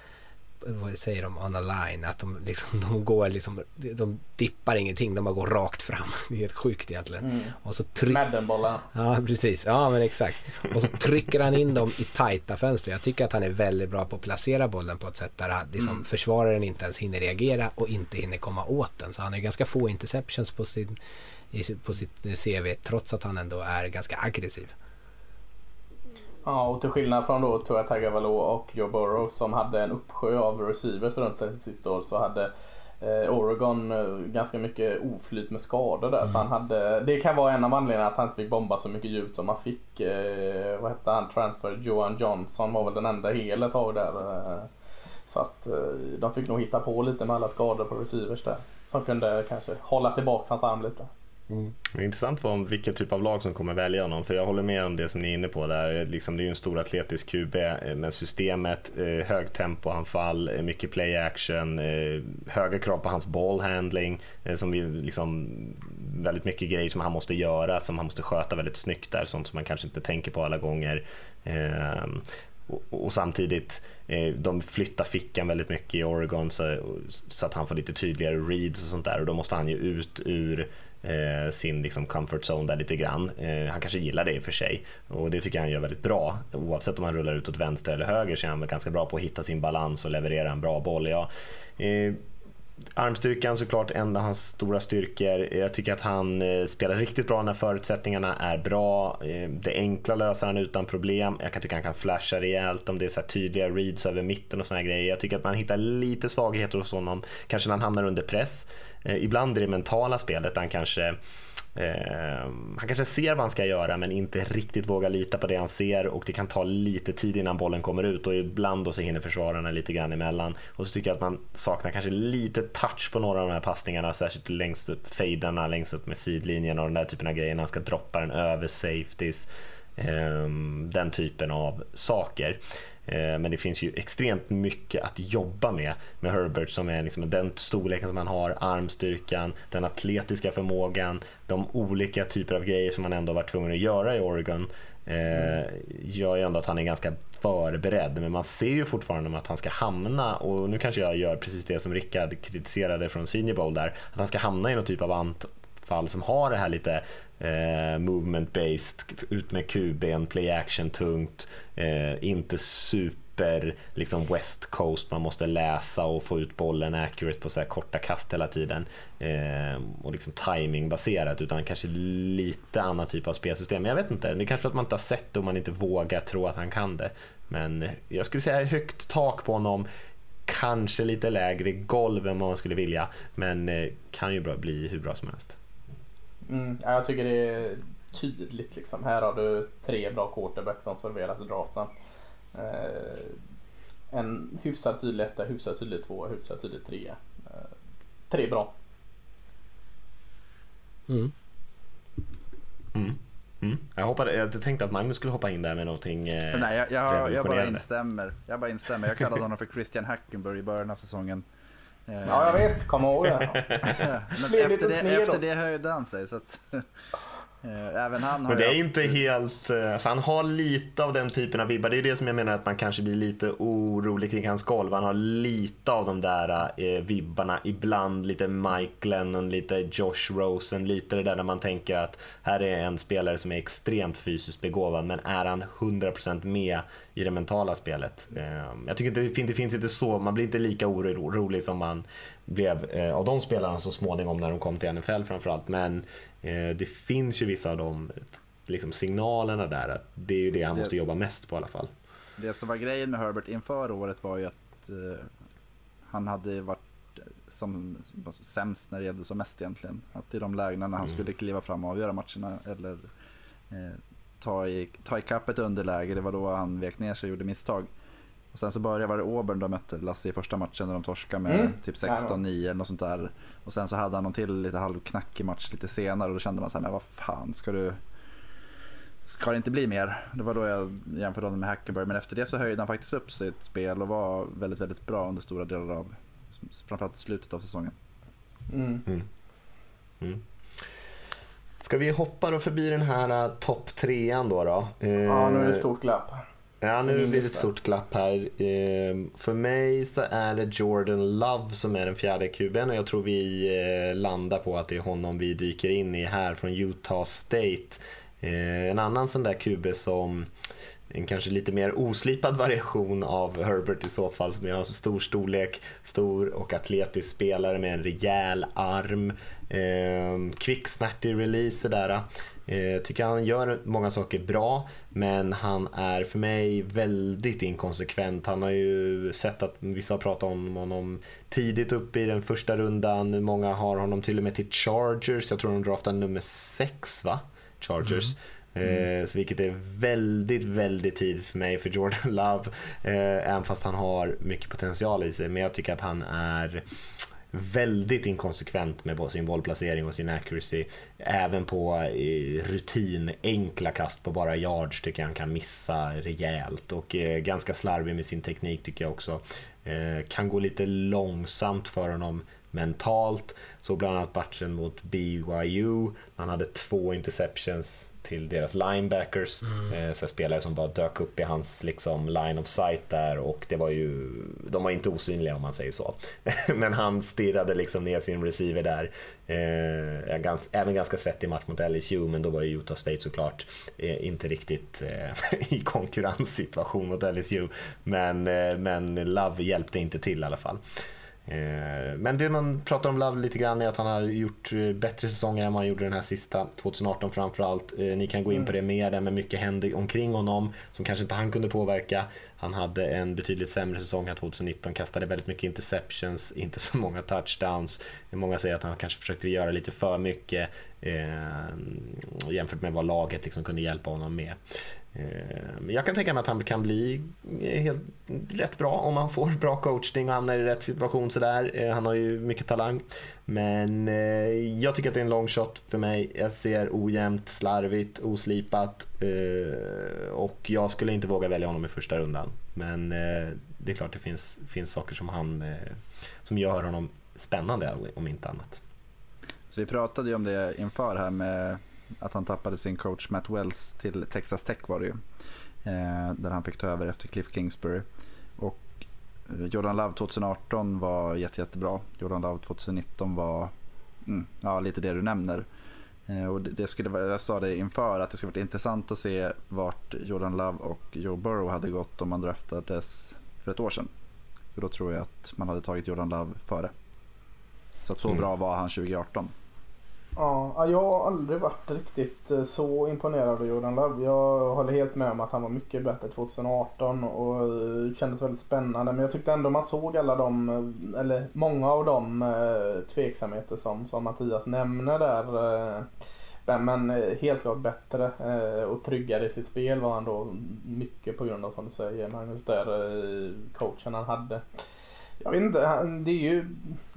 vad säger de, on a line, att de, liksom, *laughs* de går liksom, de dippar ingenting, de bara går rakt fram. *laughs* Det är helt sjukt egentligen. Mm. Och så Madden-bollar. Ja, precis. Ja, men exakt. Och så trycker han in dem i tajta fönster. Jag tycker att han är väldigt bra på att placera bollen på ett sätt där han, liksom, mm. försvararen inte ens hinner reagera och inte hinner komma åt den. Så han har ganska få interceptions på, sin, på sitt CV, trots att han ändå är ganska aggressiv. Ja, och till skillnad från då Tua Tagovailoa och Joe Burrow som hade en uppsjö av receivers runt sig sista år så hade eh, Oregon eh, ganska mycket oflyt med skador där. Mm. Så han hade, det kan vara en av anledningarna att han inte fick bomba så mycket djupt som han fick. Eh, vad hette han? Transfer Johan Johnson var väl den enda hel ett tag där. Så att de fick nog hitta på lite med alla skador på receivers där. Som kunde kanske hålla tillbaka hans arm lite. Mm. Det är intressant om vilken typ av lag som kommer välja honom. För jag håller med om det som ni är inne på där. Liksom, det är ju en stor atletisk QB. med eh, men systemet, eh, hög tempoanfall, eh, mycket play action, höga krav på hans ballhandling. Som vi, liksom, väldigt mycket grejer som han måste göra, som han måste sköta väldigt snyggt där. Sånt som man kanske inte tänker på alla gånger. Ehm, och, och, samtidigt, de flyttar fickan väldigt mycket i Oregon så, så, att han får lite tydligare reads och sånt där. Och då måste han ju ut ur eh, sin liksom comfort zone där lite grann. Eh, han kanske gillar det i och för sig och det tycker jag han gör väldigt bra. Oavsett om han rullar ut åt vänster eller höger så är han ganska bra på att hitta sin balans och leverera en bra boll. Ja, eh, armstyrkan såklart en av hans stora styrkor. Jag tycker att han eh, spelar riktigt bra när förutsättningarna är bra. Eh, det enkla löser han utan problem. Jag kan tycka att han kan flasha rejält om det är så tydliga reads över mitten och såna grejer. Jag tycker att man hittar lite svagheter hos honom, kanske när han hamnar under press. Eh, ibland i det mentala spelet, han kanske Eh, han kanske ser vad han ska göra men inte riktigt vågar lita på det han ser och det kan ta lite tid innan bollen kommer ut och ibland då så hinner försvararna lite grann emellan. Och så tycker jag att man saknar kanske lite touch på några av de här passningarna, särskilt längst upp, fejdarna längst upp med sidlinjen och den där typen av grejer när han ska droppa den över safeties. Eh, den typen av saker. Eh, men det finns ju extremt mycket att jobba med med Herbert som är liksom den storleken som han har, armstyrkan, den atletiska förmågan, de olika typer av grejer som han ändå varit tvungen att göra i Oregon eh, gör ju ändå att han är ganska förberedd. Men man ser ju fortfarande att han ska hamna, och nu kanske jag gör precis det som Rickard kritiserade från Senior Bowl där, att han ska hamna i någon typ av anfall som har det här lite eh, movement based, ut med QB, play action tungt, eh, inte super liksom West Coast, man måste läsa och få ut bollen accurate på så här korta kast hela tiden eh, och liksom timingbaserat utan kanske lite annan typ av spelsystem. Men jag vet inte, det är kanske för att man inte har sett det och man inte vågar tro att han kan det. Men jag skulle säga högt tak på honom, kanske lite lägre golv än vad man skulle vilja, men eh, kan ju bli hur bra som helst. Mm, jag tycker det är tydligt liksom. Här har du tre bra quarterbacks som serveras i draften. Eh, en hyfsat tydlig etta, hyfsat tydlig tvåa, hyfsat tydlig trea. Eh, tre bra. Mm. Mm. Mm. Jag, hoppade, jag tänkte att Magnus skulle hoppa in där med någonting eh, Nej, jag, jag, jag, bara instämmer. Jag bara instämmer. Jag kallade honom för Christian Hackenberg i början av säsongen. Ja, jag vet. Kom ihåg det. *laughs* Men efter, det, efter det höjde han sig. Så att, även han har Men det är inte helt... Alltså han har lite av den typen av vibbar. Det är det som jag menar att man kanske blir lite orolig kring hans golv. Han har lite av de där eh, vibbarna. Ibland lite Mike Lennon, lite Josh Rosen. Lite det där när man tänker att här är en spelare som är extremt fysiskt begåvad. Men är han 100% med i det mentala spelet. Ehm, jag tycker inte det finns inte så, man blir inte lika orolig som man blev eh, av de spelarna så småningom när de kom till NFL framförallt. Men eh, det finns ju vissa av de liksom, signalerna där att det är ju det han det, måste jobba mest på i alla fall. Det som var grejen med Herbert inför året var ju att uh, han hade varit som, som sämst när det gällde som mest egentligen. Att i de lägena när han mm. skulle kliva fram och avgöra matcherna eller eh, ta, i, ta ikapp ett underläge. Det var då han vek ner sig och gjorde misstag. Och sen så började var det Auburn de mötte Lasse i första matchen när de torskade med mm. typ 16-9 eller något sånt där. Och sen så hade han någon till lite halvknackig match lite senare och då kände man så här, men vad fan ska du... Ska det inte bli mer? Det var då jag jämförde honom med Hackenberg. Men efter det så höjde han faktiskt upp sitt spel och var väldigt, väldigt bra under stora delar av, framförallt slutet av säsongen. Mm. Mm. mm. Ska vi hoppa då förbi den här uh, topp trean då? då? ja, nu är det ett stort glapp. Ja, nu blir det ett stort glapp här. Uh, för mig så är det Jordan Love som är den fjärde kuben och jag tror vi uh, landar på att det är honom vi dyker in i här från Utah State. En annan sån där kube som en kanske lite mer oslipad variation av Herbert i så fall som har stor storlek, stor och atletisk spelare med en rejäl arm. Eh, quick snatty release där. Eh, tycker han gör många saker bra men han är för mig väldigt inkonsekvent. Han har ju sett att vissa har pratat om honom tidigt upp i den första rundan. Många har honom till och med till Chargers. Jag tror de draftar nummer 6 va? Chargers. Mm. Mm. Eh, vilket är väldigt, väldigt tidigt för mig för Jordan *laughs* Love. Eh, även fast han har mycket potential i sig. Men jag tycker att han är väldigt inkonsekvent med sin bollplacering och sin accuracy. Även på eh, rutin, enkla kast på bara yards tycker jag han kan missa rejält och eh, ganska slarvig med sin teknik tycker jag också. Eh, kan gå lite långsamt för honom mentalt. Så bland annat matchen mot BYU, han hade två interceptions till deras linebackers. Mm. Eh, så spelare som bara dök upp i hans liksom, line of sight där och det var ju, de var inte osynliga om man säger så. *laughs* Men han stirrade liksom ner sin receiver där. Eh, gans, även ganska svettig match mot LSU men då var ju Utah State såklart eh, inte riktigt eh, *laughs* i konkurrenssituation mot LSU. Men, eh, men Love hjälpte inte till i alla fall. Eh, men det man pratar om Love lite grann är att han har gjort eh, bättre säsonger än han gjorde den här sista, 2018 framförallt. Eh, ni kan gå in på det mer där, men mycket hände omkring honom som kanske inte han kunde påverka. Han hade en betydligt sämre säsong här 2019, kastade väldigt mycket interceptions, inte så många touchdowns. Många säger att han kanske försökte göra lite för mycket eh, jämfört med vad laget liksom kunde hjälpa honom med. Eh, men jag kan tänka mig att han kan bli eh, helt, rätt bra om han får bra coachning och hamnar i rätt situation sådär. Eh, han har ju mycket talang. Men jag tycker att det är en long shot för mig. Jag ser ojämnt, slarvigt, oslipat och jag skulle inte våga välja honom i första rundan. Men det är klart det finns, finns saker som han som gör honom spännande om inte annat. Så vi pratade ju om det inför här med att han tappade sin coach Matt Wells till Texas Tech var det ju. Eh, där han fick ta över efter Cliff Kingsbury. Och eh, Jordan Love 2018 var jätte, jättebra. Jordan Love 2019 var mm, ja, lite det du nämner. Eh, och det skulle, jag sa det inför att det skulle varit intressant att se vart Jordan Love och Joe Burrow hade gått om man draftades för ett år sedan. För då tror jag att man hade tagit Jordan Love före. Så att så mm. bra var han 2018. Ja, jag har aldrig varit riktigt eh, så imponerad av Jordan Love. Jag håller helt med om att han var mycket bättre 2018 och eh, kändes väldigt spännande. Men jag tyckte ändå man såg alla de, eh, eller många av de tveksamheter som, som Mattias nämner där. Men helt klart bättre och tryggare i sitt spel var han då. Mycket på grund av, som du säger Magnus, där coachen han hade. Jag vet inte, det är ju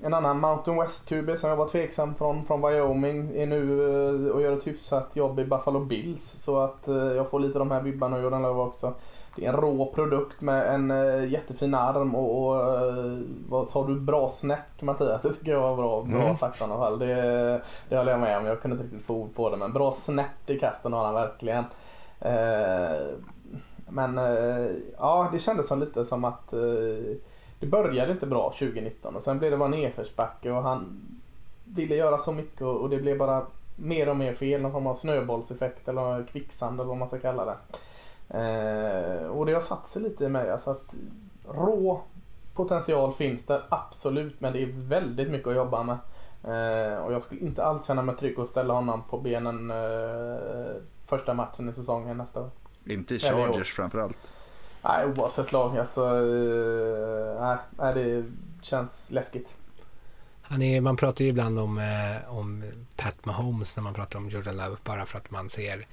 en annan Mountain West-QB som jag var tveksam från, från Wyoming, är nu eh, och gör ett hyfsat jobb i Buffalo Bills. Så att eh, jag får lite de här vibbarna och Jordan Love också. Det är en rå produkt med en uh, jättefin arm och, och vad sa du, bra snärt Mattias? Det tycker jag var bra, bra mm. sagt i alla fall. Det, det håller jag med om. Jag kunde inte riktigt få ord på det men bra snärt i kasten har han verkligen. Uh, men ja, det kändes som lite som att det började inte bra 2019 och sen blev det bara nedförsbacke och han ville göra så mycket och det blev bara mer och mer fel. Någon form av snöbollseffekt eller kvicksand eller vad man ska kalla det. Eh, och det har satt sig lite i mig. Alltså att rå potential finns det absolut men det är väldigt mycket att jobba med. Eh, och jag skulle inte alls känna mig trygg att ställa honom på benen eh, första matchen i säsongen nästa år. Inte i Chargers framförallt. Nej, oavsett lag. Alltså, eh, nej, det känns läskigt. Han är, man pratar ju ibland om, eh, om Pat Mahomes när man pratar om Jordan Love bara för att man ser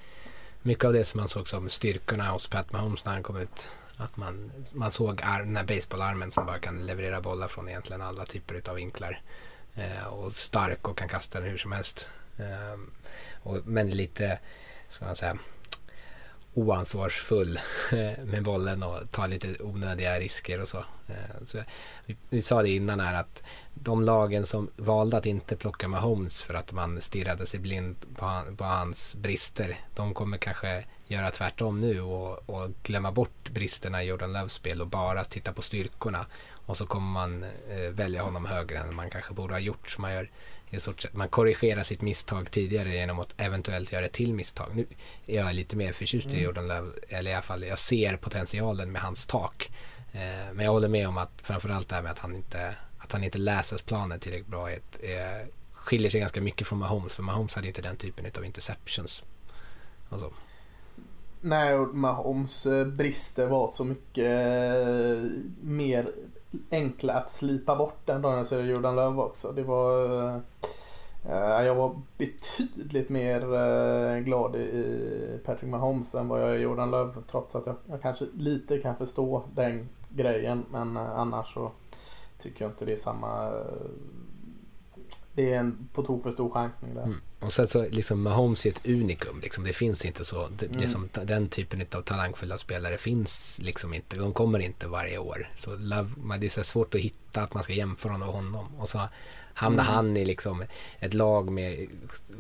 mycket av det som man såg som styrkorna hos Pat Mahomes när han kom ut. Att man, man såg ar, den här baseballarmen som bara kan leverera bollar från egentligen alla typer av vinklar. Eh, och stark och kan kasta den hur som helst. Eh, och, men lite, ska man säga, oansvarsfull eh, med bollen och tar lite onödiga risker och så. Eh, så vi, vi, sa det innan här att de lagen som valde att inte plocka Mahomes för att man stirrade sig blind på, på hans brister. De kommer kanske göra tvärtom nu och, och glömma bort bristerna i Jordan Loves spel och bara titta på styrkorna. Och så kommer man eh, välja honom högre än man kanske borde ha gjort. Så man gör i stort sett, man korrigerar sitt misstag tidigare genom att eventuellt göra ett till misstag. Nu är jag lite mer förtjust i mm. Jordan Love, eller i alla fall jag ser potentialen med hans tak. Eh, men jag håller med om att framförallt det här med att han inte, att han inte läser planen tillräckligt bra är, är, skiljer sig ganska mycket från Mahomes, för Mahomes hade inte den typen av interceptions. Och så. Nej, och Mahomes eh, brister var så mycket eh, mer enkla att slipa bort den dagen ser Jordan Love också. Det var... Uh, jag var betydligt mer uh, glad i Patrick Mahomes än vad jag är i Jordan Love. Trots att jag, jag kanske lite kan förstå den grejen. Men uh, annars så tycker jag inte det är samma det är en på tok för stor chansning där. Mm. Och sen så liksom Mahomes är ett unikum. Liksom. Det finns inte så. Det, mm. liksom, den typen av talangfulla spelare finns liksom inte. De kommer inte varje år. Så Love, det är så svårt att hitta att man ska jämföra med honom. Och så hamnar mm. han i liksom ett lag med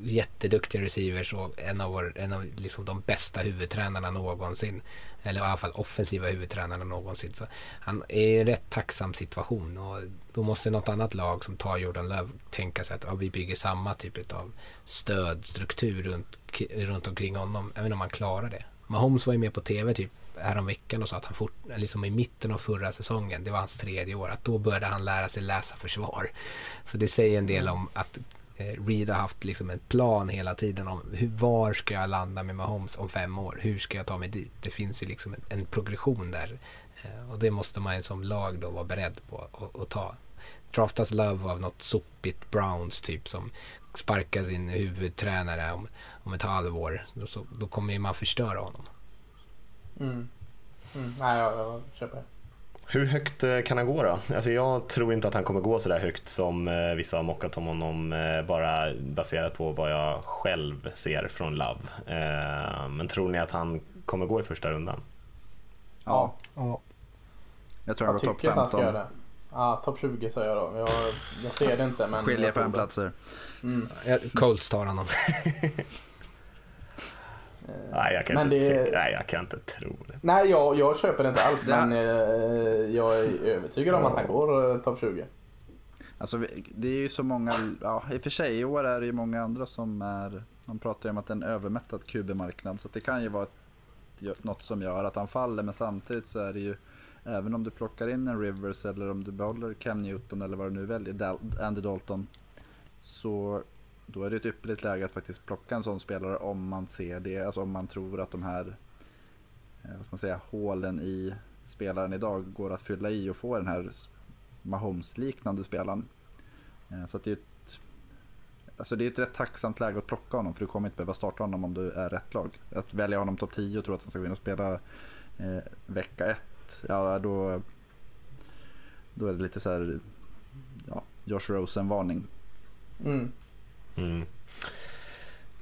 jätteduktiga receivers och en av, vår, en av liksom de bästa huvudtränarna någonsin. Eller i alla fall offensiva huvudtränarna någonsin. Så han är i en rätt tacksam situation och då måste något annat lag som tar Jordan Love tänka sig att ja, vi bygger samma typ av stödstruktur runt, runt omkring honom. Även om man klarar det. Mahomes var ju med på tv typ häromveckan och sa att han fort, liksom i mitten av förra säsongen, det var hans tredje år, att då började han lära sig läsa försvar. Så det säger en del om att eh, Reed har haft liksom en plan hela tiden om hur, var ska jag landa med Mahomes om fem år? Hur ska jag ta mig dit? Det finns ju liksom en, en progression där eh, och det måste man som lag då vara beredd på att ta. Draftas Love av något sopigt Browns typ som sparkar sin huvudtränare om, om ett halvår. Då, så, då kommer man förstöra honom. Mm. Mm. Nej, jag, jag köper det. Hur högt eh, kan han gå då? Alltså jag tror inte att han kommer gå så där högt som eh, vissa har mockat om honom eh, bara baserat på vad jag själv ser från Love. Men tror ni att han kommer gå i första rundan? Ja. ja. Jag tror han går topp tycker att han ska 15. göra det. Ja, topp 20 säger jag då. Jag, jag ser det inte men... Skiljer fem platser. Mm. Colts tar honom. *laughs* Nej, jag kan, Men inte, det- se- nej, jag kan inte tro det. Nej, jag, jag köper det inte alls Det- men eh, jag är övertygad om att han går eh, topp 20. Alltså, det är ju så många, ja i och för sig i år är det ju många andra som är, man pratar ju om att det är en övermättad QB-marknad så att det kan ju vara ett, något som gör att han faller men samtidigt så är det ju Även om du plockar in en Rivers eller om du behåller Cam Newton eller vad du nu väljer, Andy Dalton. Så då är det ett ypperligt läge att faktiskt plocka en sån spelare om man ser det, alltså om man tror att de här eh, vad ska man säga, hålen i spelaren idag går att fylla i och få den här Mahomes-liknande spelaren. Eh, så att det är ett, alltså det är ett rätt tacksamt läge att plocka honom för du kommer inte behöva starta honom om du är rätt lag. Att välja honom topp 10 och tro att han ska gå in och spela eh, vecka 1, ja då, då är det lite så här, ja, Josh Rosen-varning. Mm. Mm.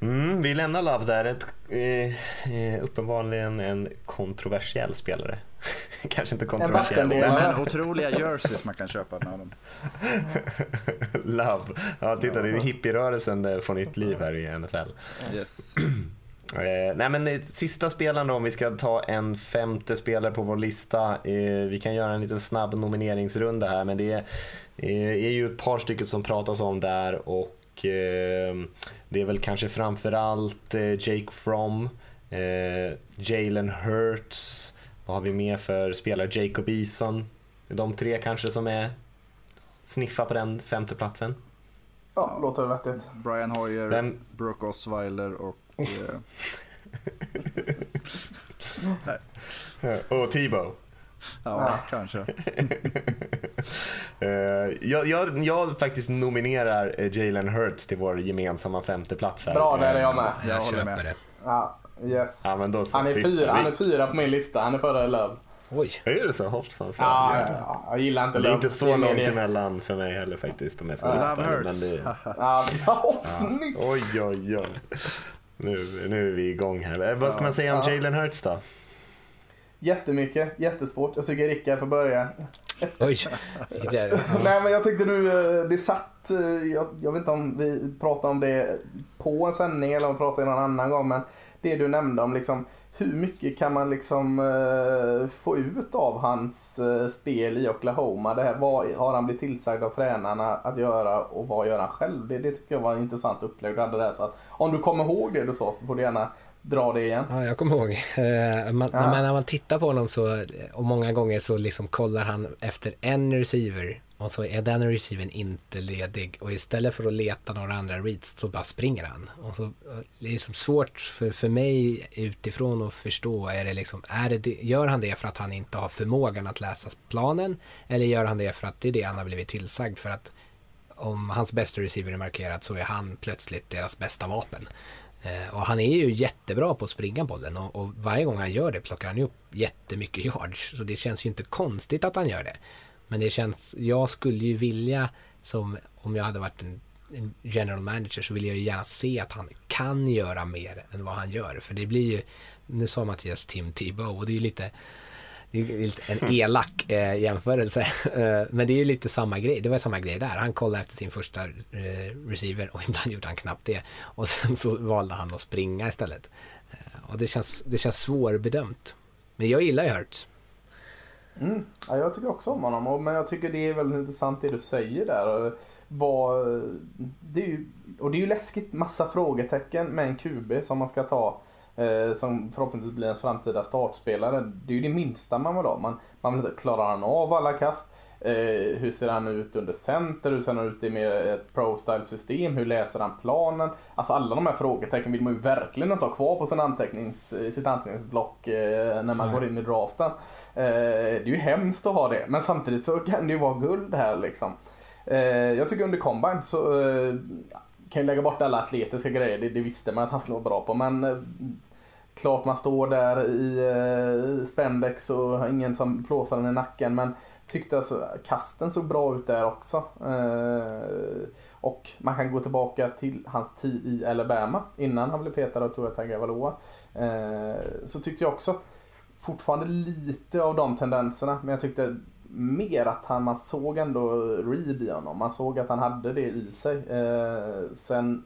Mm, vi lämnar Love där. Ett, eh, eh, uppenbarligen en kontroversiell spelare. *laughs* Kanske inte kontroversiell. men Men otroliga jerseys man kan köpa med honom. *laughs* Love. Ja, titta, det är hippierörelsen där får nytt liv här i NFL. Yes. *clears throat* Eh, nej men eh, sista spelaren då, om vi ska ta en femte spelare på vår lista. Eh, vi kan göra en liten snabb nomineringsrunda här men det är, eh, är ju ett par stycken som pratas om där och eh, det är väl kanske framförallt eh, Jake Fromm, eh, Jalen Hurts, vad har vi mer för spelare? Jacob Eason. De tre kanske som är sniffa på den femte platsen. Ja, låter vettigt. Brian Hoyer, Vem- Brooke Osweiler och Eh, *laughs* Och Tebow. Ja, kanske. *laughs* Eh, jag, jag, jag faktiskt nominerar eh, Jalen Hurts till vår gemensamma femte plats här. Bra, där är jag Eh, med. Jag Jag håller köper med. det. Ja, yes. Ja, men då så. Han är, fyra, han är fyra på min lista. Han är före Love. Oj. Är det så? Hoppsan. så. Ja, ja, ja, jag gillar inte Det är Love. inte så långt det. emellan för mig heller faktiskt. De är två Love listor, men hurts. det- Ja, snyggt! Oj, oj, oj. Nu, nu är vi igång här. Vad ska man säga om Ja. Jalen Hurts då? Jättemycket, jättesvårt. Jag tycker Rickard får börja. Oj. Nej men jag tyckte nu, eh, det satt, eh, jag, jag vet inte om vi pratade om det på en sändning eller om vi pratade någon annan gång men det du nämnde om liksom hur mycket kan man liksom eh, få ut av hans eh, spel i Oklahoma? Det här, vad har han blivit tillsagd av tränarna att göra och vad gör han själv? Det, det tycker jag var en intressant upplägg du hade där. Så att, om du kommer ihåg det du sa så får du gärna dra det igen. Ja, jag kommer ihåg. Eh, man, Ja. när, man, tittar på honom så, och många gånger så liksom kollar han efter en receiver och så är den receivern inte ledig och istället för att leta några andra reads så bara springer han. Och så, eh, liksom svårt för, för mig utifrån att förstå, är det liksom, är det- gör han det för att han inte har förmågan att läsa planen eller gör han det för att det är det han har blivit tillsagd för att om hans bästa receiver är markerad så är han plötsligt deras bästa vapen. Eh, och han är ju jättebra på att springa bollen och, och varje gång han gör det plockar han ju upp jättemycket *laughs* yards. Så det känns ju inte konstigt att han gör det. Men det känns, jag skulle ju vilja, som om jag hade varit en, en general manager så vill jag ju gärna se att han kan göra mer än vad han gör. För det blir ju, nu sa Mattias Tim Tebow och det är ju lite, det är en elak eh, jämförelse. *laughs* Eh, men det är ju lite samma grej. Det var samma grej där. Han kollade efter sin första eh, receiver och *laughs* ibland gjorde han knappt det. Och sen så valde han att springa istället. Eh, och det känns, det känns svårbedömt. Men jag gillar ju Hurts. Mm. Ja, jag tycker också om honom, men jag tycker det är väldigt intressant det du säger där. Vad, det är ju, och det är ju läskigt, massa frågetecken med en QB som man ska ta. Eh, som förhoppningsvis blir en framtida startspelare. Det är ju det minsta man vill ha. Man, man vill klara han av alla kast? Eh, hur ser han ut under center? Hur ser han ut i mer ett pro-style system? Hur läser han planen? Alltså alla de här frågetecken vill man ju verkligen inte ha kvar på sin antecknings, sitt anteckningsblock eh, när man går in i draften. Eh, det är ju hemskt att ha det, men samtidigt så kan det ju vara guld här liksom. Eh, jag tycker under combine så eh, kan ju lägga bort alla atletiska grejer, det, det visste man att han skulle vara bra på, men eh, klart man står där i eh, spendex och har ingen som flåsar den i nacken, men tyckte alltså kasten såg bra ut där också. Eh, och man kan gå tillbaka till hans tid i Alabama innan han blev petad av Tua Tagovailoa. Eh, så tyckte jag också fortfarande lite av de tendenserna men jag tyckte mer att han, man såg ändå read i honom. Man såg att han hade det i sig. Eh, sen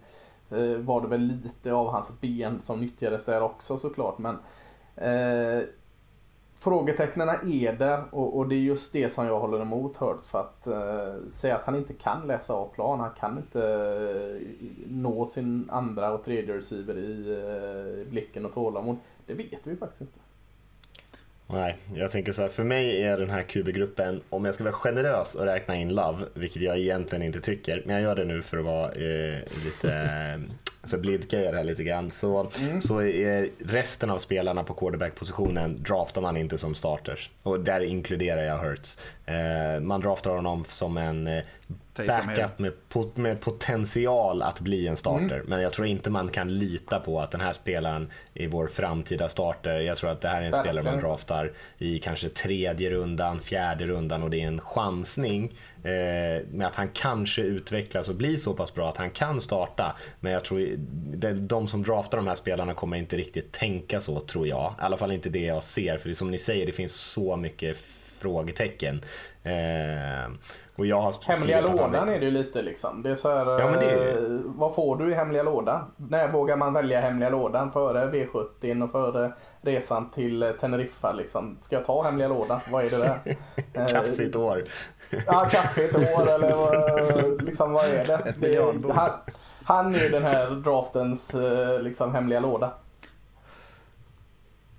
eh, var det väl lite av hans ben som nyttjades där också såklart men eh, Frågetecknen är där och, och, det är just det som jag håller emot Hurts för att eh, säga att han inte kan läsa av plan. Han kan inte eh, nå sin andra och tredje receiver i eh, blicken och tålamod. Det vet vi faktiskt inte. Nej, jag tänker så här, för mig är den här QB-gruppen, om jag ska vara generös och räkna in Love, vilket jag egentligen inte tycker, men jag gör det nu för att vara eh, lite *laughs* för blidka er här lite grann, så, mm. så är resten av spelarna på quarterback-positionen draftar man inte som starters. Och där inkluderar jag Hurts. Eh, man draftar honom som en eh, backup med, med potential att bli en starter. Mm. Men jag tror inte man kan lita på att den här spelaren är vår framtida starter. Jag tror att det här är en Verkligen. spelare man draftar i kanske tredje rundan, fjärde rundan och det är en chansning med att han kanske utvecklas och blir så pass bra att han kan starta. Men jag tror de som draftar de här spelarna kommer inte riktigt tänka så tror jag. I alla fall inte det jag ser. För det som ni säger, det finns så mycket frågetecken. Eh, och jag har hemliga lådan han... är det ju lite liksom. Det är så här, ja, det är... Eh, vad får du i hemliga lådan? När vågar man välja hemliga lådan? Före V70 och före resan till Teneriffa liksom. Ska jag ta hemliga lådan? Vad är det där? *laughs* kaffe ett år. Ja, kaffe ett år eller liksom, vad är det? Ett det han, han är ju den här draftens eh, liksom, hemliga låda.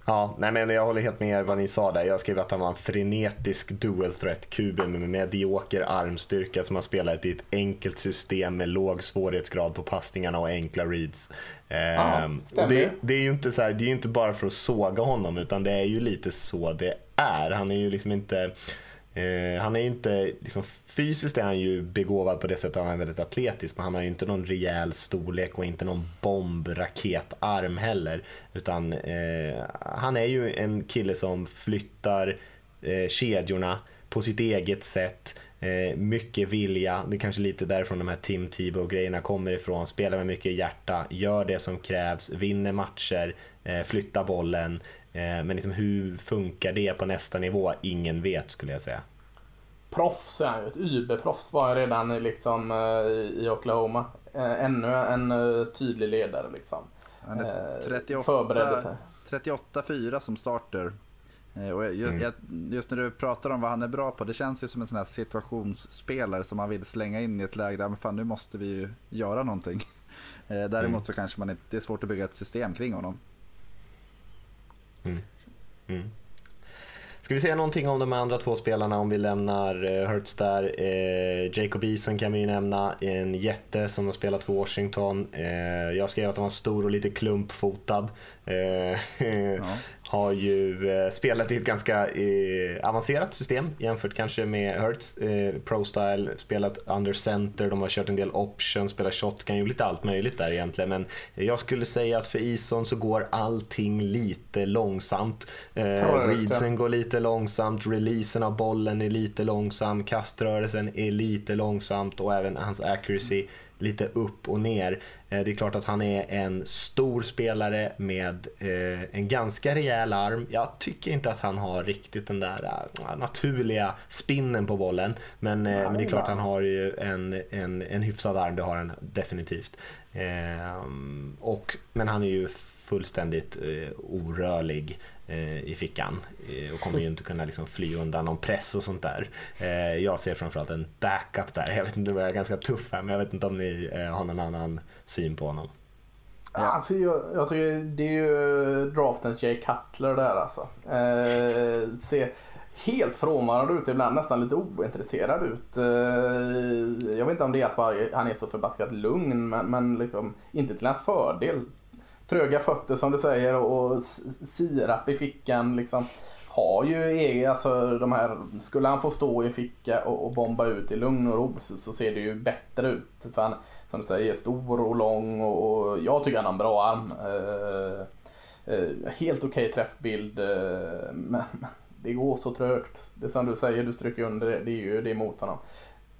Ja, nej men jag håller helt med er vad ni sa där. Jag skrev att han var en frenetisk dual threat QB med medioker armstyrka som har spelat i ett enkelt system med låg svårighetsgrad på passningarna och enkla reads. Ja, ehm, och det, det, är ju inte så här, det är ju inte bara för att såga honom utan det är ju lite så det är. Han är ju liksom inte Eh, han är ju inte, liksom, fysiskt är han ju begåvad på det sättet att han är väldigt atletisk, men han har ju inte någon rejäl storlek och inte någon bombraketarm heller. Utan eh, han är ju en kille som flyttar eh, kedjorna på sitt eget sätt. Eh, mycket vilja, det är kanske lite därifrån de här Tim Tebow-grejerna kommer ifrån. Spelar med mycket hjärta, gör det som krävs, vinner matcher, eh, flyttar bollen. Eh, men liksom hur funkar det på nästa nivå? Ingen vet skulle jag säga. Proffs är han ju. Ett UB-proffs var han redan liksom, eh, i Oklahoma. Eh, ännu en tydlig ledare liksom. Han är 38, 38-4 som starter. Och just, mm. just, när du pratar om vad han är bra på, det känns ju som en sån här situationsspelare som man vill slänga in i ett läge där men fan, nu måste vi ju göra någonting. Däremot mm. så kanske man inte, det är svårt att bygga ett system kring honom. Mm. Mm. Ska vi säga någonting om de andra två spelarna om vi lämnar eh, Hurts där. Eh, Jacob Eason kan vi ju nämna, en jätte som har spelat för Washington. Eh, jag skrev att han var stor och lite klumpfotad. Eh, *laughs* ja har ju eh, spelat i ett ganska eh, avancerat system jämfört kanske med Hurts. Eh, Pro-style, spelat under center, de har kört en del options, spelat shotgun, gjort lite allt möjligt där egentligen. Men jag skulle säga att för Ison så går allting lite långsamt. Eh, readsen går lite långsamt, releasen av bollen är lite långsam, kaströrelsen är lite långsamt och även hans accuracy lite upp och ner. Eh, det är klart att han är en stor spelare med eh, en ganska rejäl arm. Jag tycker inte att han har riktigt den där eh, naturliga spinnen på bollen. Men, men det är klart att han har ju en, en, en hyfsad arm, det har han definitivt. Och, men han är ju fullständigt orörlig Eh, i fickan eh, och kommer ju inte kunna liksom fly undan någon press och sånt där. Eh, jag ser framförallt en backup där. Jag vet inte, jag var ganska tuff här men jag vet inte om ni har någon annan syn på honom. Ja. Alltså, jag, jag tycker det är ju draftens Jay Cutler där alltså. Eh, ser helt frånvarande ut ibland, nästan lite ointresserad ut. Eh, jag vet inte om det är att han är så förbaskat lugn men, men liksom, inte till hans fördel. Tröga fötter som du säger och sirap i fickan liksom har ju egen, alltså de här, skulle han få stå i ficka och, och bomba ut i lugn och ro så, så, ser det ju bättre ut. För han, som du säger, är stor och lång och, och jag tycker han har en bra arm. Eh, eh, helt okej okay träffbild, eh, men det går så trögt. Det som du säger, du stryker under det, det är ju det emot honom.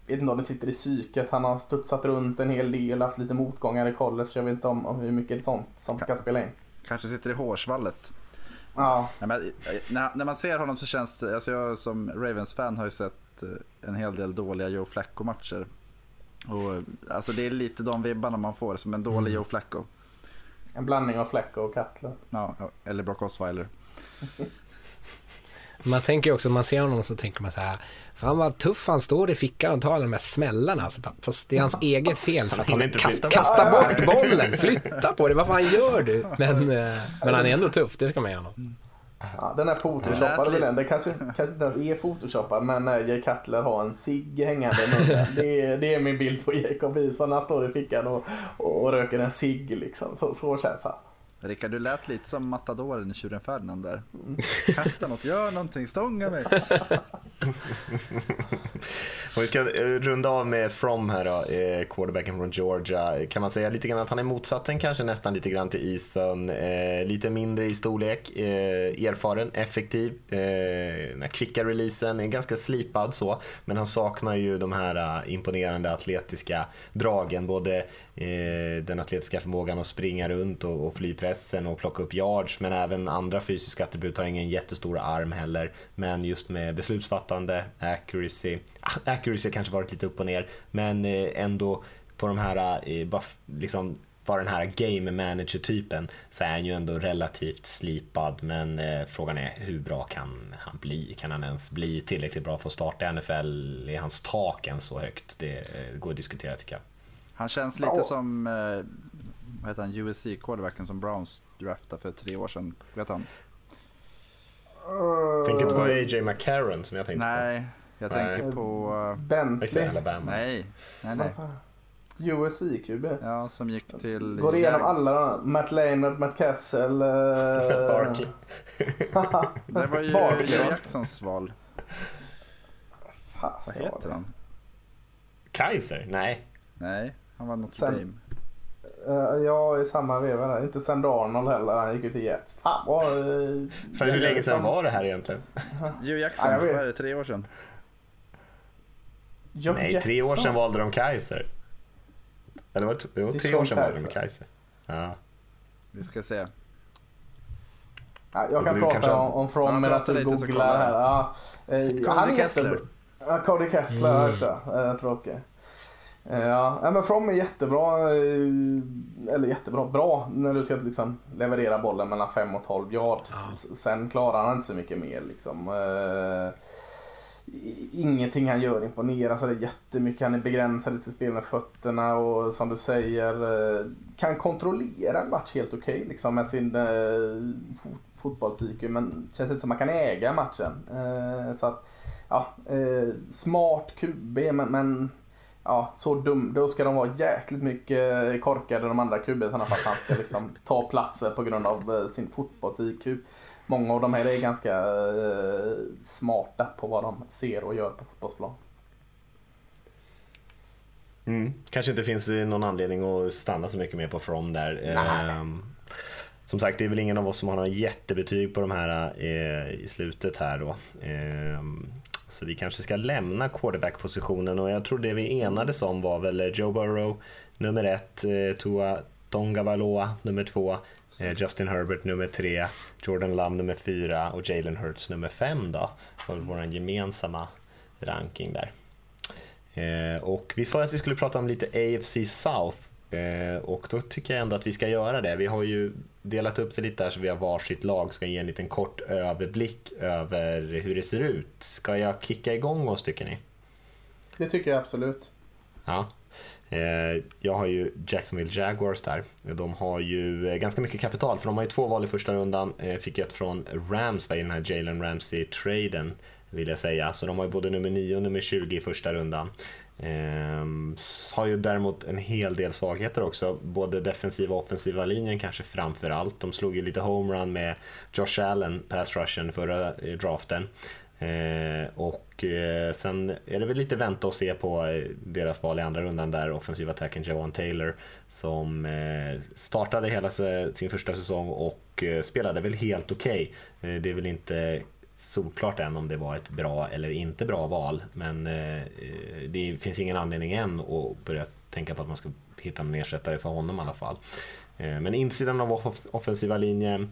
Vet inte om det sitter i psyket, han har studsat runt en hel del, haft lite motgångar i college. Jag vet inte om, om hur mycket sånt som kan spela in. Kanske sitter i hårsvallet. Ja. Nej, men, när, när man ser honom så känns det, alltså jag som Ravens-fan har ju sett en hel del dåliga Joe Flacco-matcher. Och, alltså det är lite de vibbarna man får som en dålig mm. Joe Flacco. En blandning av Flacco och Cutler. Ja, eller Brock Osweiler. man tänker också, man ser honom så tänker man så här, fan vad tuff han står i fickan och tar de här smällarna. Alltså, fast det är hans eget fel för att han inte kasta, kasta bort bollen, flytta på det, vad fan gör du? Men, eh, men han är ändå tuff, det ska man ge honom. Ja, den är photoshoppad väl den. Det kanske, kanske inte ens är photoshoppad men när Jay Cutler har en cigg hängande i munnen. Det är, det är min bild på Jacob Eason. Han står i fickan och, och röker en cigg liksom. Så, så känns han. Rickard, du lät lite som matadoren i Tjuren Ferdinand där. Kasta något, gör någonting, stånga mig. *laughs* Vi ska eh, runda av med From här då, eh, quarterbacken från Georgia. Kan man säga lite grann att han är motsatsen kanske nästan lite grann till Eason. Eh, lite mindre i storlek, eh, erfaren, effektiv. Eh, den kvicka releasen är ganska slipad så, men han saknar ju de här uh, imponerande atletiska dragen. Både eh, Eh, den atletiska förmågan att springa runt och, och fly pressen och plocka upp yards, men även andra fysiska attribut. Har ingen jättestor arm heller, men just med beslutsfattande, accuracy, ah, accuracy kanske varit lite upp och ner, men eh, ändå på de här, eh, liksom, bara den här game manager-typen så är han ju ändå relativt slipad men frågan är hur bra kan han bli? Kan han ens bli tillräckligt bra för att starta i NFL? Är hans tak än så högt? Det går att diskutera tycker jag. Han känns lite som eh, vad heter han, USC-quarterbacken som Browns draftade för tre år sedan. Vet han? Uh, tänker inte på AJ McCarron som jag tänkte nej, på. Jag nej, jag tänker på... Uh, Bentley. Alabama. Nej, nej, nej. USC-QB. Ja, som gick till... Går igenom alla Matt Lane, Matt Kessel. Uh... *laughs* Barkley. *laughs* det var ju Barkley. Jacksons val. Fast, Vad heter han? Kaiser? Nej. Nej, han var något Sen, Dame. Uh, ja, i samma veva där. Inte sen Darnold heller. Han gick ju till Jets. Fan vad... Uh, För hur länge sedan var det här egentligen? *laughs* Joe Jackson, ja, vad är det? Tre år sedan? Joe Nej, Jackson. tre år sedan valde de Kaiser. Eller var det, var tre år sedan valde de Kaiser. Ja. Vi ska se. Ja, jag kan prata om, om From medan du googlar här. Ja, eh, han är Kessler. Ja, Cody Kessler, mm. just det. Eh, tråkig. Eh, ja, men From är jättebra, eh, eller jättebra, bra när du ska liksom leverera bollen mellan 5 och 12 yards. Ja. Sen klarar han inte så mycket mer liksom. Eh, ingenting han gör imponerar så det är jättemycket. Han är begränsad i sitt spel med fötterna och som du säger kan kontrollera en match helt okej okay, liksom med sin eh, fotbolls-IQ men känns inte som man kan äga matchen. så att, ja, smart QB men, men ja, så dum. Då ska de vara jäkligt mycket korkade de andra QB-arna för att han ska liksom ta platser på grund av eh, sin fotbolls-IQ. Många av de här är ganska eh, smarta på vad de ser och gör på fotbollsplan. Mm. Kanske inte finns någon anledning att stanna så mycket mer på From där. Ehm, som sagt, det är väl ingen av oss som har något jättebetyg på de här eh, i slutet här då. Så vi kanske ska lämna quarterback-positionen och jag tror det vi enades om var väl eh, Joe Burrow nummer ett, eh, Tua Tonga nummer två, eh, Justin Herbert nummer tre, Jordan Love nummer fyra och Jalen Hurts nummer fem då. Det var vår gemensamma ranking där. Eh, och vi sa att vi skulle prata om lite AFC South och då tycker jag ändå att vi ska göra det. Vi har ju delat upp det lite där så vi har varsitt lag, ska ge en liten kort överblick över hur det ser ut. Ska jag kicka igång oss tycker ni? Det tycker jag absolut. Ja. Eh, jag har ju Jacksonville Jaguars där. De har ju eh, ganska mycket kapital för de har ju två val i första rundan. Fick ett från Rams i den här Jalen Ramsey-traden vill jag säga. Så de har ju både nummer 9 och nummer 20 i första rundan. Ehm, har ju däremot en hel del svagheter också, både defensiva och offensiva linjen kanske framför allt. De slog ju lite homerun med Josh Allen, pass rushen, förra eh, draften. Ehm, och eh, sen är det väl lite vänta och se på eh, deras val i andra rundan där offensiva attacken Jawan Taylor som eh, startade hela sin första säsong och eh, spelade väl helt okej. Okay. Det är väl inte solklart än om det var ett bra eller inte bra val. Men eh, eh, det finns ingen anledning än att börja tänka på att man ska hitta en ersättare för honom i alla fall. Eh, men insidan av offensiva linjen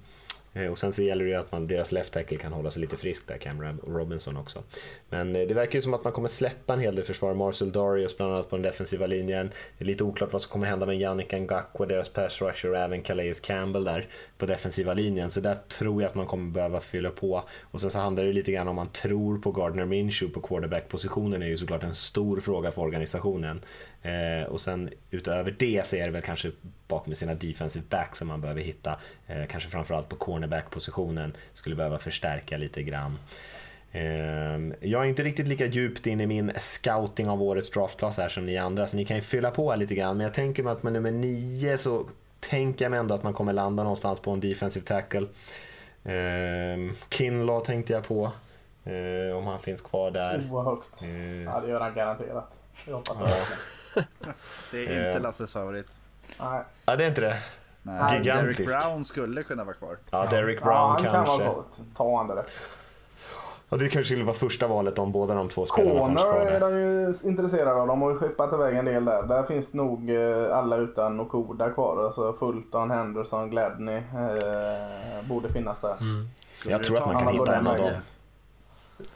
Eh, och sen så gäller det ju att man, deras left tackle kan hålla sig lite frisk där, Cameron Robinson också. Men eh, det verkar ju som att man kommer släppa en hel del försvar. Marcel Darius bland annat på den defensiva linjen. Det är lite oklart vad som kommer hända med Yannick Ngakwe, deras pass rusher och även Calais Campbell där på defensiva linjen. Så där tror jag att man kommer behöva fylla på. Och sen så handlar det lite grann om man tror på Gardner Minshew på quarterback-positionen är ju såklart en stor fråga för organisationen. Eh, och sen utöver det så är det väl kanske bakom sina defensive backs som man behöver hitta. Eh, kanske framförallt på cornerback-positionen skulle behöva förstärka lite grann. Ehm, jag är inte riktigt lika djupt in i min scouting av årets draftklass här som ni andra, så ni kan ju fylla på lite grann. Men jag tänker mig att med nummer 9 så tänker jag mig ändå att man kommer landa någonstans på en defensive tackle. Eh, Kinlaw tänkte jag på, eh, om han finns kvar där. Oerhört. Eh, ja, det gör han garanterat. Jag hoppas *laughs* det är inte Lasses favorit. Nej. Ja, det är inte det. Nej. Gigantisk. Derek Brown skulle kunna vara kvar. Ja, Derek Brown ja, han kanske. kan vara Ta han direkt. Ja, det kanske skulle vara första valet om båda de två spelarna Corner är de ju intresserade av. De har ju skeppat iväg en del där. Där finns nog eh, alla utan Nokoda kvar. Alltså Fulton, Henderson, Gladney eh, borde finnas där. Mm. Jag tror att man kan hitta en av dem.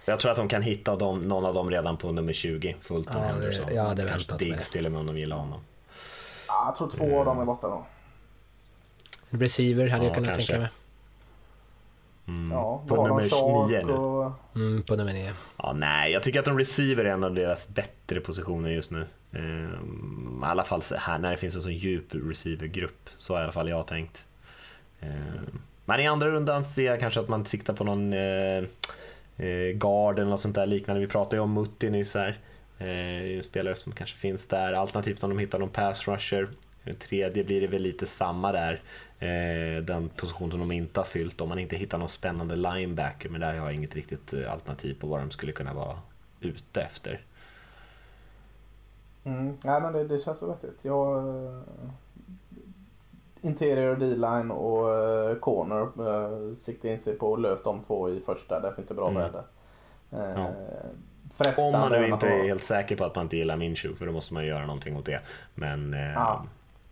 Jag tror att de kan hitta dem, någon av dem redan på nummer 20, Fulton, ja, Henderson. Det, ja, det väntat Diggs till och med om de gillar honom. Ja, jag tror två av dem är borta då. Receiver hade ja, jag kunnat kanske. tänka mig. Mm. Ja, på nummer 9 nu. Och... Mm, på nummer 9. Ja, nej, jag tycker att de receiver är en av deras bättre positioner just nu. Um, I alla fall så här när det finns en så djup receivergrupp. Så har i alla fall jag tänkt. Um, men i andra rundan ser jag kanske att man siktar på någon uh, uh, guard eller något sånt där liknande. Vi pratade ju om Mutti nyss här. Eh, spelare som kanske finns där, alternativt om de hittar någon pass rusher. Den tredje blir det väl lite samma där, eh, den position som de inte har fyllt om man inte hittar någon spännande linebacker, men där har jag inget riktigt eh, alternativ på vad de skulle kunna vara ute efter. Mm, nej men det, det känns vettigt. Jag, uh, interior D-line och corner uh, siktar in sig på att lösa de två i första, därför inte bra mm. väder. Uh, ja. Om man nu inte är helt säker på att man inte gillar Minshew, för då måste man göra någonting åt det. Men eh, ja.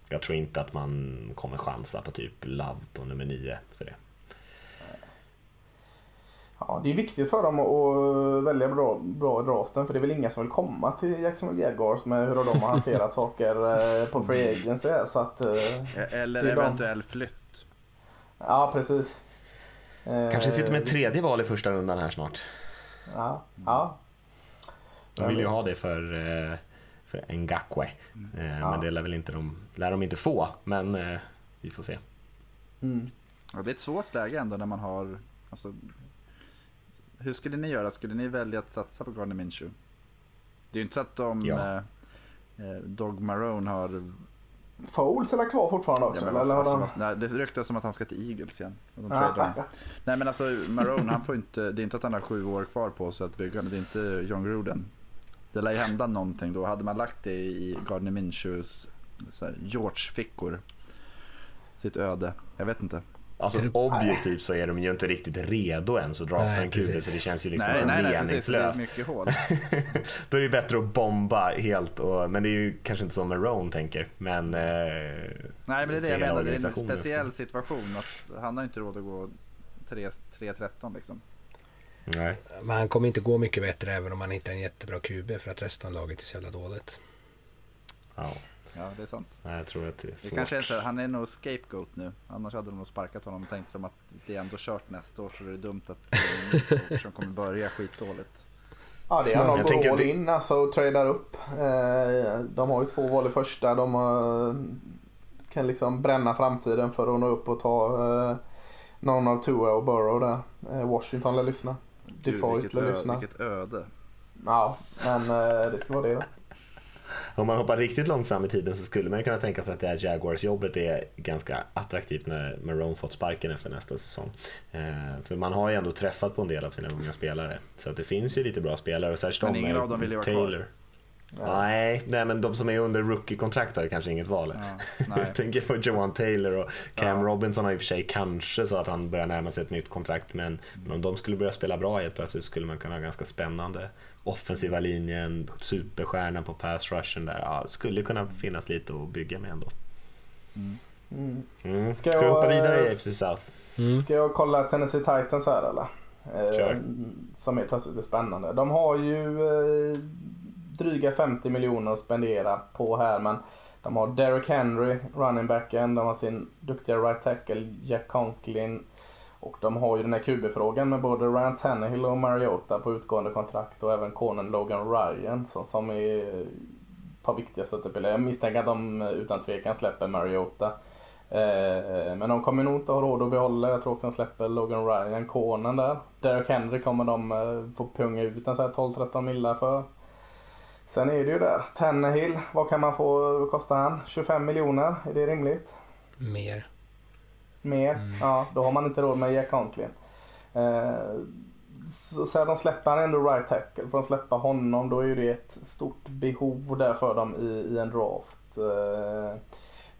Jag tror inte att man kommer chansa på typ Love på nummer 9 för det. Ja, det är viktigt för dem att välja bra, bra draften för det är väl inga som vill komma till Jacksonville Jaguars med hur de har hanterat *laughs* saker eh, på Free Agency. Så att, eh, Eller eventuell de... flytt. Ja, precis. Kanske sitter med tredje val i första rundan här snart. Ja, ja. De vill ju ha det för, eh, för Ngakwe. Mm. Eh, ja. Men det lär, väl inte de, lär de inte få, men eh, vi får se. Mm. Det är ett svårt läge ändå när man har... Alltså, hur skulle ni göra? Skulle ni välja att satsa på Gardner Minshew? Det är ju inte så att de... Ja. Eh, Dog Marone har... Foles är kvar fortfarande också? Ja, eller de... nej, det ryktas som att han ska till Eagles igen. De ah, nej men alltså Marone, han får inte, det är inte att han har sju år kvar på sig att bygga. Det är inte John Gruden. Det lär ju hända någonting då. Hade man lagt det i Gardner Minshews George-fickor. Sitt öde. Jag vet inte. Alltså objektivt så är de ju inte riktigt redo än så drafta en QB så det känns ju liksom nej, så nej, meningslöst. Nej, mycket hål. *laughs* Då är det bättre att bomba helt och, men det är ju kanske inte så Marone tänker. Men, eh, nej men det är det jag menar, det är en speciell situation att han har inte råd att gå 3-13 liksom. Nej. Men han kommer inte gå mycket bättre även om han hittar en jättebra QB för att resten av laget är så jävla dåligt. Ja. Ja, det är sant. jag tror att det är det kanske är så, Han är nog scapegoat nu. Annars hade de nog sparkat honom och tänkte de att det är ändå kört nästa år så det är dumt att som kommer börja skitdåligt. Ja, det är Jag går tänker all att det- in alltså och tradar upp. Eh, De har ju två val i första. De kan liksom bränna framtiden för att nå upp och ta eh, någon av Tua och Burrow där. Eh, Washington lär lyssna. Gud, vilket, ö, lyssna. vilket öde. Ja, men eh, det ska vara det då. Om man hoppar riktigt långt fram i tiden så skulle man ju kunna tänka sig att det här Jaguars-jobbet är ganska attraktivt när Marone fått sparken efter nästa säsong. Eh, för man har ju ändå träffat på en del av sina unga spelare. Så att det finns ju lite bra spelare. Och särskilt Men de ingen med av dem vill ju vara kvar. Nej, nej, men de som är under rookie-kontrakt har ju kanske inget val. Ja, *laughs* nej. Jag tänker på Johan Taylor och Cam Ja. Robinson har i och för sig kanske så att han börjar närma sig ett nytt kontrakt men, men om de skulle börja spela bra helt plötsligt skulle man kunna ha ganska spännande offensiva linjen, superstjärna på pass rushen där. Ja, det skulle kunna finnas lite att bygga med ändå. Mm. Mm. Ska Ska vi jag, hoppa vidare i eh, AFC South? Ska jag kolla Tennessee Titans här eller? Eh, Kör. Som är plötsligt är spännande. De har ju eh, dryga 50 miljoner att spendera på här men de har Derrick Henry, running backen, de har sin duktiga right tackle Jack Conklin och de har ju den här QB-frågan med både Ryan Tannehill och Mariota på utgående kontrakt och även konen Logan Ryan som, som är ett par viktiga stöttepelare. Jag misstänker att de utan tvekan släpper Mariota. Eh, men de kommer nog inte ha råd att behålla. Jag tror också de släpper Logan Ryan, konen där. Derek Henry kommer de eh, få punga ut en så här 12-13 millar för. Sen är det ju där. Tannehill, vad kan man få, vad kostar han? 25 miljoner, är det rimligt? Mer. Mer? Ja, då har man inte råd med Jack Conklin. Eh, så, så att de släpper han ändå right tackle. Får de släppa honom då är det ett stort behov där för dem i, i en draft. Eh,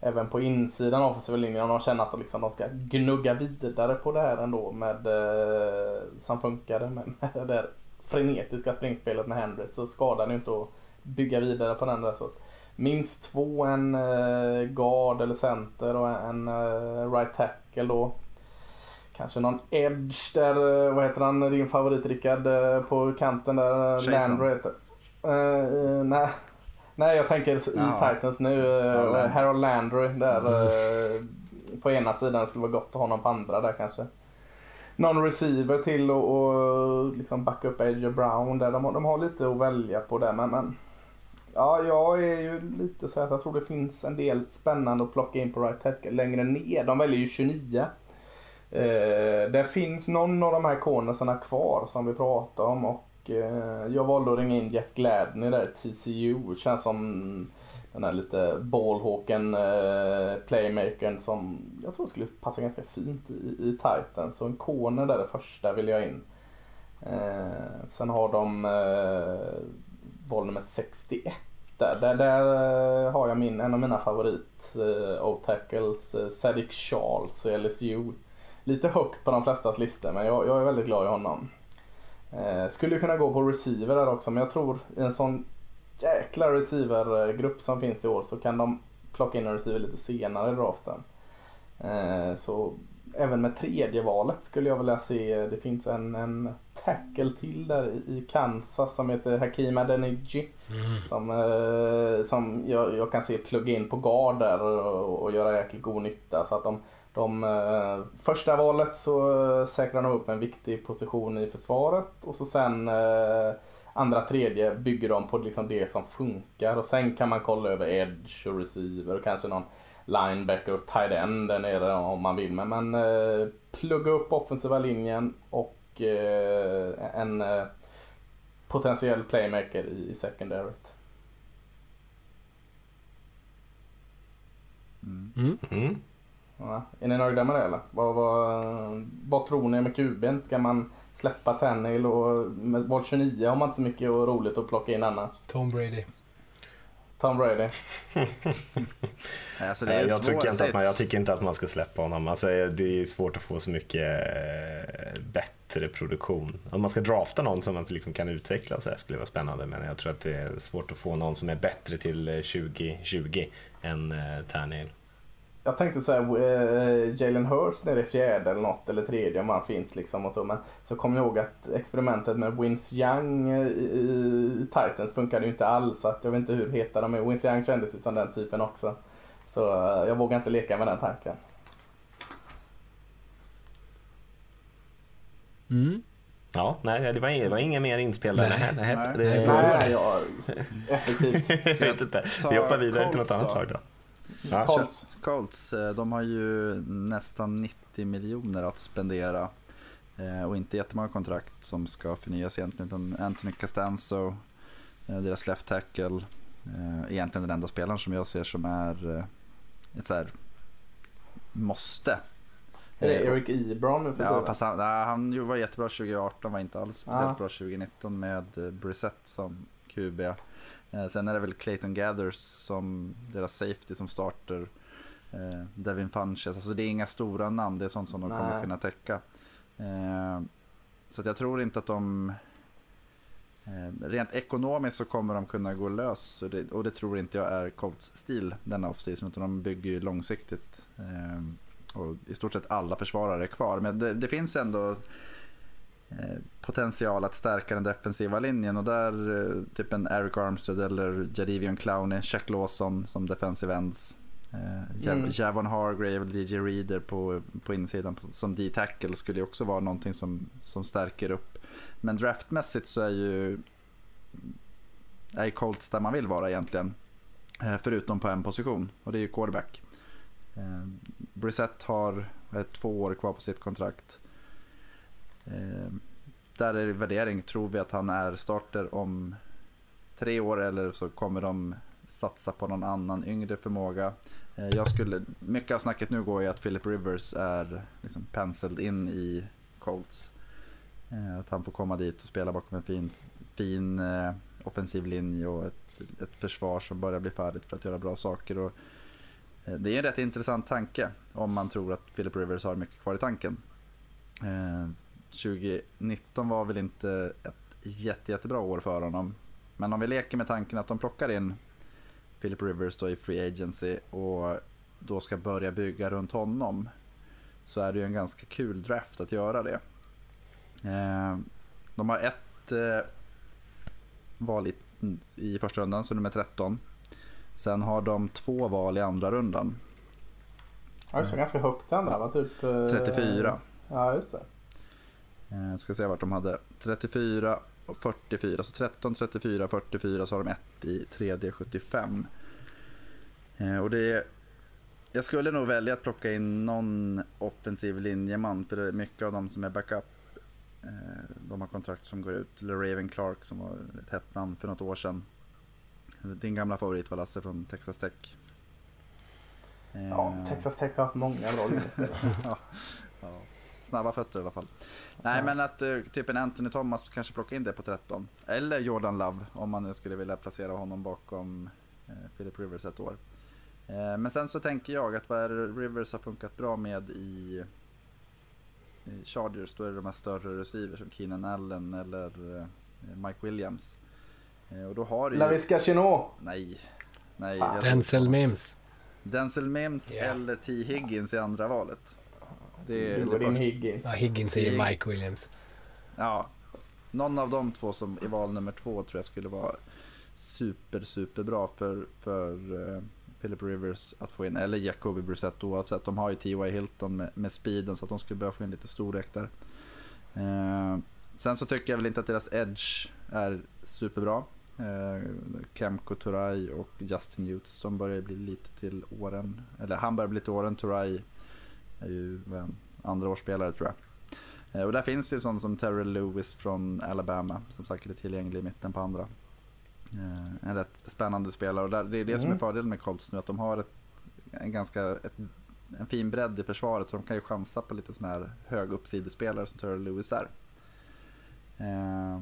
även på insidan av linjen om de känner att de, liksom, de ska gnugga vidare på det här ändå med eh, som funkade med, med det där frenetiska springspelet med Henry så skadar det inte att bygga vidare på den där. Så minst två, en eh, guard eller center och en eh, right tackle då. Kanske någon edge där, eh, vad heter han, din favorit Rickard, på kanten där. Landry heter. Eh, nej. nej, jag tänker i Ja. Titans nu, Landry. Harold Landry där eh, på ena sidan skulle vara gott att ha någon på andra där kanske. Någon receiver till och, och liksom backa upp AJ Brown där. De har, de har lite att välja på där men, men Ja, jag är ju lite så att jag tror det finns en del spännande att plocka in på right tackle längre ner. De väljer ju 29. Eh, det finns någon av de här cornersarna kvar som vi pratar om och eh, jag valde att ringa in Jeff Gladney där, TCU. Känns som den här lite ballhawken eh, playmakern som jag tror skulle passa ganska fint i, i Titans. Så en corner där det första vill jag in. Eh, sen har de eh, val nummer 61 där. Där, där eh, har jag min, en av mina favorit eh, O-tackles, eh, Sadiq Charles i LSU. Lite högt på de flestas listor men jag, jag är väldigt glad i honom. Eh, skulle kunna gå på receiver där också men jag tror i en sån jäkla receivergrupp eh, som finns i år så kan de plocka in en receiver lite senare i draften. Eh, så även med tredje valet skulle jag vilja se, det finns en, en tackle till där i Kansas som heter Hakim Adeniji. Som, eh, som jag, jag kan se plugga in på guard där och, och göra jäkligt god nytta. Så att de, de eh, första valet så eh, säkrar de upp en viktig position i försvaret och så sen eh, andra tredje bygger de på liksom det som funkar och sen kan man kolla över edge och receiver och kanske någon linebacker och tight end där nere om man vill. Men, men eh, plugga upp offensiva linjen och eh, en eh, potentiell playmaker i, i secondaryt. Mm. Ja, är ni nöjda med det eller? Vad, vad, vad tror ni med kuben? Ska man släppa Tannehill och med val 29 har man inte så mycket roligt att plocka in annars. Tom Brady. Tom Brady. Alltså det är jag, tycker inte att man, jag tycker inte att man ska släppa honom. Alltså, det är svårt att få så mycket eh, bättre produktion. Om man ska drafta någon som man liksom kan utveckla så här skulle det vara spännande. Men jag tror att det är svårt att få någon som är bättre till eh, 2020 än eh, Tannehill. Jag tänkte säga uh, Jalen Hurst nere i fjärde eller något eller tredje om han finns liksom och så. Men så kom jag ihåg att experimentet med Vince Young eh, i, i Titans funkade ju inte alls. Så att jag vet inte hur heta de är. Vince Young kändes ju som den typen också. Så eh, jag vågar inte leka med den tanken. Mm. Ja, nej, det var, inga, det var inga mer inspel där. Nej. Nej, nej, Nej. det, Nej, nej, ja, effektivt. *laughs* jag vet inte. Vi hoppar vidare till något annat lag då. Ja, Colts. Colts, eh, de har ju nästan 90 miljoner att spendera. Eh, Och inte jättemånga kontrakt som ska förnyas egentligen. Utan Anthony Costanzo, eh, deras left tackle. Egentligen den enda spelaren som jag ser som är ett så här måste. Är det Eric Ebron nu för Ja, fast han, nej, han var jättebra 2018, var inte alls speciellt Ja. bra 2019 med Brissett som QB. Eh, sen är det väl Clayton Gathers som deras safety som starter. Eh, Devin Funches, alltså det är inga stora namn, det är sånt som de kommer Nej. kunna täcka. Eh, så jag tror inte att de... Rent ekonomiskt så kommer de kunna gå lös och det, och det tror inte jag är Colts stil denna offseason utan de bygger ju långsiktigt. Och i stort sett alla försvarare är kvar. Men det, det finns ändå potential att stärka den defensiva linjen och där eh, typ en Eric Armstead eller Jadivion Clowney, Jack Lawson som defensive ends. Eh, Mm. Javon Hargrave, DJ Reader på, på insidan som D-tackle skulle också vara någonting som, som stärker upp. Men draftmässigt så är ju är ju Colts där man vill vara egentligen. Eh, förutom på en position och det är ju quarterback. Eh, Brissett har eh, två år kvar på sitt kontrakt. Ehm, där är det värdering. Tror vi att han är starter om tre år eller så kommer de satsa på någon annan yngre förmåga. Ehm, jag skulle, mycket av snacket nu går ju att Philip Rivers är liksom penciled in i Colts. Ehm, att han får komma dit och spela bakom en fin, fin eh, offensiv linje och ett, ett försvar som börjar bli färdigt för att göra bra saker. Och, eh, det är en rätt intressant tanke om man tror att Philip Rivers har mycket kvar i tanken. Eh, 2019 var väl inte ett jätte, jättebra år för honom. Men om vi leker med tanken att de plockar in Philip Rivers då i Free Agency och då ska börja bygga runt honom. Så är det ju en ganska kul draft att göra det. Eh, de har ett eh, val i, i första rundan, så nummer 13. Sen har de två val i andra rundan. Ja, det, ganska högt den där va? Typ... eh, 34. Ja, just det. Eh, ska se vart de hade. 34 och 44. Så 13, 34, 44 så har de ett i 3D 75. Eh, och det är, jag skulle nog välja att plocka in någon offensiv linjeman. För det är mycket av dem som är backup. Eh, de har kontrakt som går ut. Raven Clark som var ett hett namn för något år sedan. Din gamla favorit var Lasse från Texas Tech. Ja, Texas Tech har haft många bra linjespelare. *laughs* ja, ja. Snabba fötter i alla fall. Nej Ja. men att eh, typ en Anthony Thomas kanske plocka in det på 13. Eller Jordan Love om man nu skulle vilja placera honom bakom eh, Philip Rivers ett år. Eh, men sen så tänker jag att vad Rivers har funkat bra med i, i Chargers då är det de här större receivers som Keenan Allen eller Mike Williams. Och då har du ju... Laviska Chinot. Nej. Nej. Denzel Mims. Denzel Mims Ja. eller T. Higgins i andra valet. Det är Du din första- Higgins. Ja, Higgins är ju Mike Williams. Ja, någon av de två som i val nummer två tror jag skulle vara super, super bra för, för eh, Philip Rivers att få in. Eller Jacoby Brissett oavsett. De har ju T.Y. Hilton med, med speeden så att de skulle behöva få in lite storlek där. Eh, sen så tycker jag väl inte att deras edge är superbra. Eh, Kemko Turay och Justin Hughes som börjar bli lite till åren. Eller han börjar bli till åren. Turay är ju vad är han? andra årsspelare tror jag. Eh, Och där finns det ju sånt som Terrell Lewis från Alabama som säkert är tillgänglig i mitten på andra. Eh, En rätt spännande spelare och där, det är det som är Mm. fördelen med Colts nu att de har ett, en ganska ett, en fin bredd i försvaret så de kan ju chansa på lite sådana här hög uppsidespelare som Terrell Lewis är. Eh,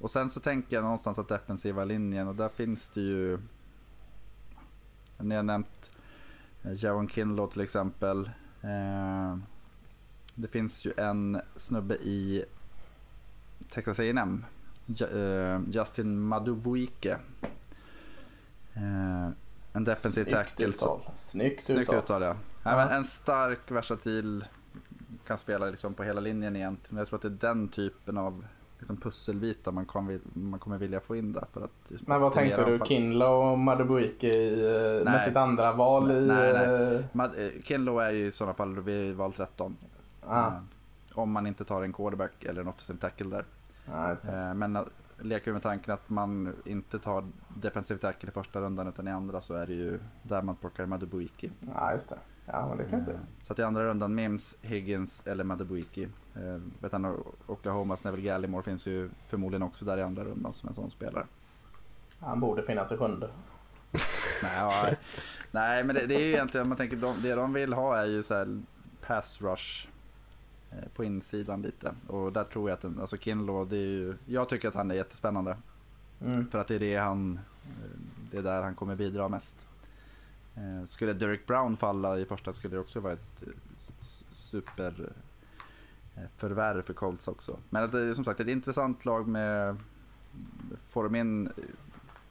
Och sen så tänker jag någonstans att defensiva linjen och där finns det ju Ni har nämnt Javon Kinlaw till exempel. Eh, det finns ju en snubbe i Texas A&M eh, Justin Madubuike. Eh, en defensiv tackle. uttal. Snyggt Snyggt uttal. uttal ja. Ja. en stark, versatil, kan spela liksom på hela linjen egentligen. Men Jag tror att det är den typen av liksom pusselbitar man kommer, man kommer vilja få in där. För att Men vad tänkte du? anfall. Kinlaw och Madubuike i, eh, med sitt andra val i... Nej, nej. eh, Mad- eh, Kinlaw är ju i sådana fall vid val 13. Ah. Om man inte tar en quarterback eller en offensive tackle där. Eh, Men leker vi med tanken att man inte tar defensive tackle i första rundan utan i andra så är det ju där man plockar Madubuiki. Ja, just det. Ja, men det kan jag säga. Så att i andra rundan Mims, Higgins eller Madubuiki. Eh, vet han, Oklahomas Neville Gallimore finns ju förmodligen också där i andra rundan som en sån spelare. Han borde finnas i sjunde. *laughs* Nej, ja, nej men det, det är ju egentligen, man tänker, de, det de vill ha är ju så här pass rush eh, på insidan lite. Och där tror jag att den, alltså Kinlaw, det är ju, jag tycker att han är jättespännande. Mm. För att det är det han, eh, det är där han kommer bidra mest. Eh, Skulle Derek Brown falla i första skulle det också vara ett eh, s- super eh, förvärv för Colts också. Men att det är som sagt ett intressant lag med, får de in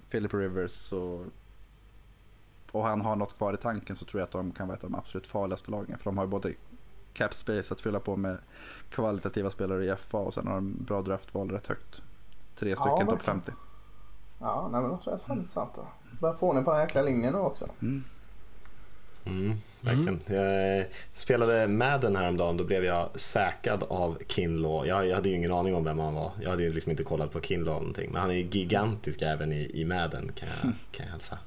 Philip Rivers så, och han har något kvar i tanken så tror jag att de kan vara ett av de absolut farligaste lagen. För de har ju både cap space att fylla på med kvalitativa spelare i FA och sen har de bra draftval rätt högt. Tre stycken topp verkligen. 50. Ja, nej, men det tror jag är fan intressant. då. Börjar få ordning på den här jäkla linjen nu också. Mm, verkligen. Jag spelade Madden häromdagen, då blev jag säkrad av Kinlaw. Jag, jag hade ju ingen aning om vem han var. Jag hade ju liksom inte kollat på Kinlaw någonting. Men han är ju gigantisk även i, i Madden kan jag, *laughs* kan jag hälsa.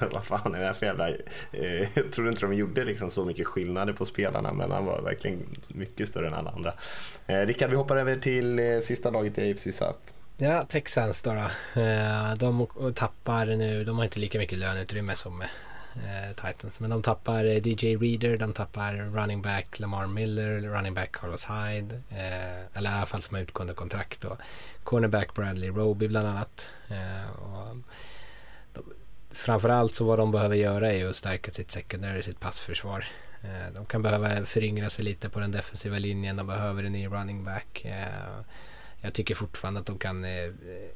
Bara, *laughs* Vad fan är det här för jävla... Eh, jag trodde inte de gjorde liksom så mycket skillnader på spelarna men han var verkligen mycket större än alla andra. Eh, Rickard, vi hoppar över till eh, sista laget i AFC South. Ja, Texans då. då. Eh, De tappar nu, de har inte lika mycket löneutrymme som eh, Eh, Titans. Men de tappar eh, DJ Reader, de tappar running back Lamar Miller, running back Carlos Hyde. eh, Eller i alla fall som har utgående kontrakt då. Cornerback Bradley Roby bland annat. Eh, och de, framförallt så vad de behöver göra är ju att stärka sitt secondary, sitt passförsvar. Eh, De kan behöva föryngra sig lite på den defensiva linjen. De behöver en ny running back. Eh, jag tycker fortfarande att de kan eh,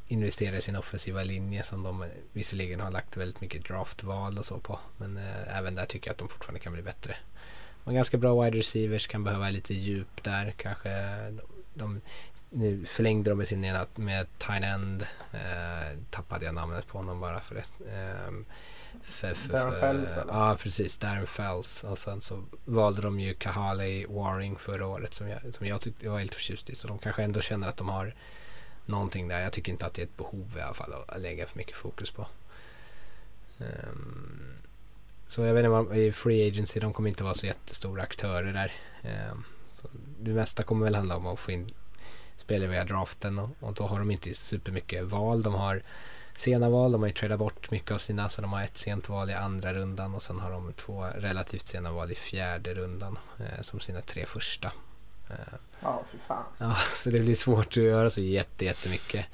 investera i sin offensiva linje som de eh, visserligen har lagt väldigt mycket draftval och så på. Men eh, även där tycker jag att de fortfarande kan bli bättre. De har ganska bra wide receivers, kan behöva lite djup där kanske. De, de, nu förlängde de med sin ena med tight End. Eh, tappade jag namnet på honom bara för det. Eh, Darren Fells, eller? Ja, precis. Darren Fells. Och sen så valde de ju Kahale Waring förra året som jag, som jag tyckte jag var helt förtjust i. Så de kanske ändå känner att de har någonting där. Jag tycker inte att det är ett behov i alla fall att lägga för mycket fokus på. Ehm, så jag vet inte vad, i Free Agency, de kommer inte vara så jättestora aktörer där. Ehm, så det mesta kommer väl handla om att få in spelare via draften och, och då har de inte supermycket val. De har sena val, de har ju tradat bort mycket av sina så de har ett sent val i andra rundan och sen har de två relativt sena val i fjärde rundan eh, som sina tre första. Eh, Ja, fy fan. Ja, så det blir svårt att göra så jätte, jättemycket.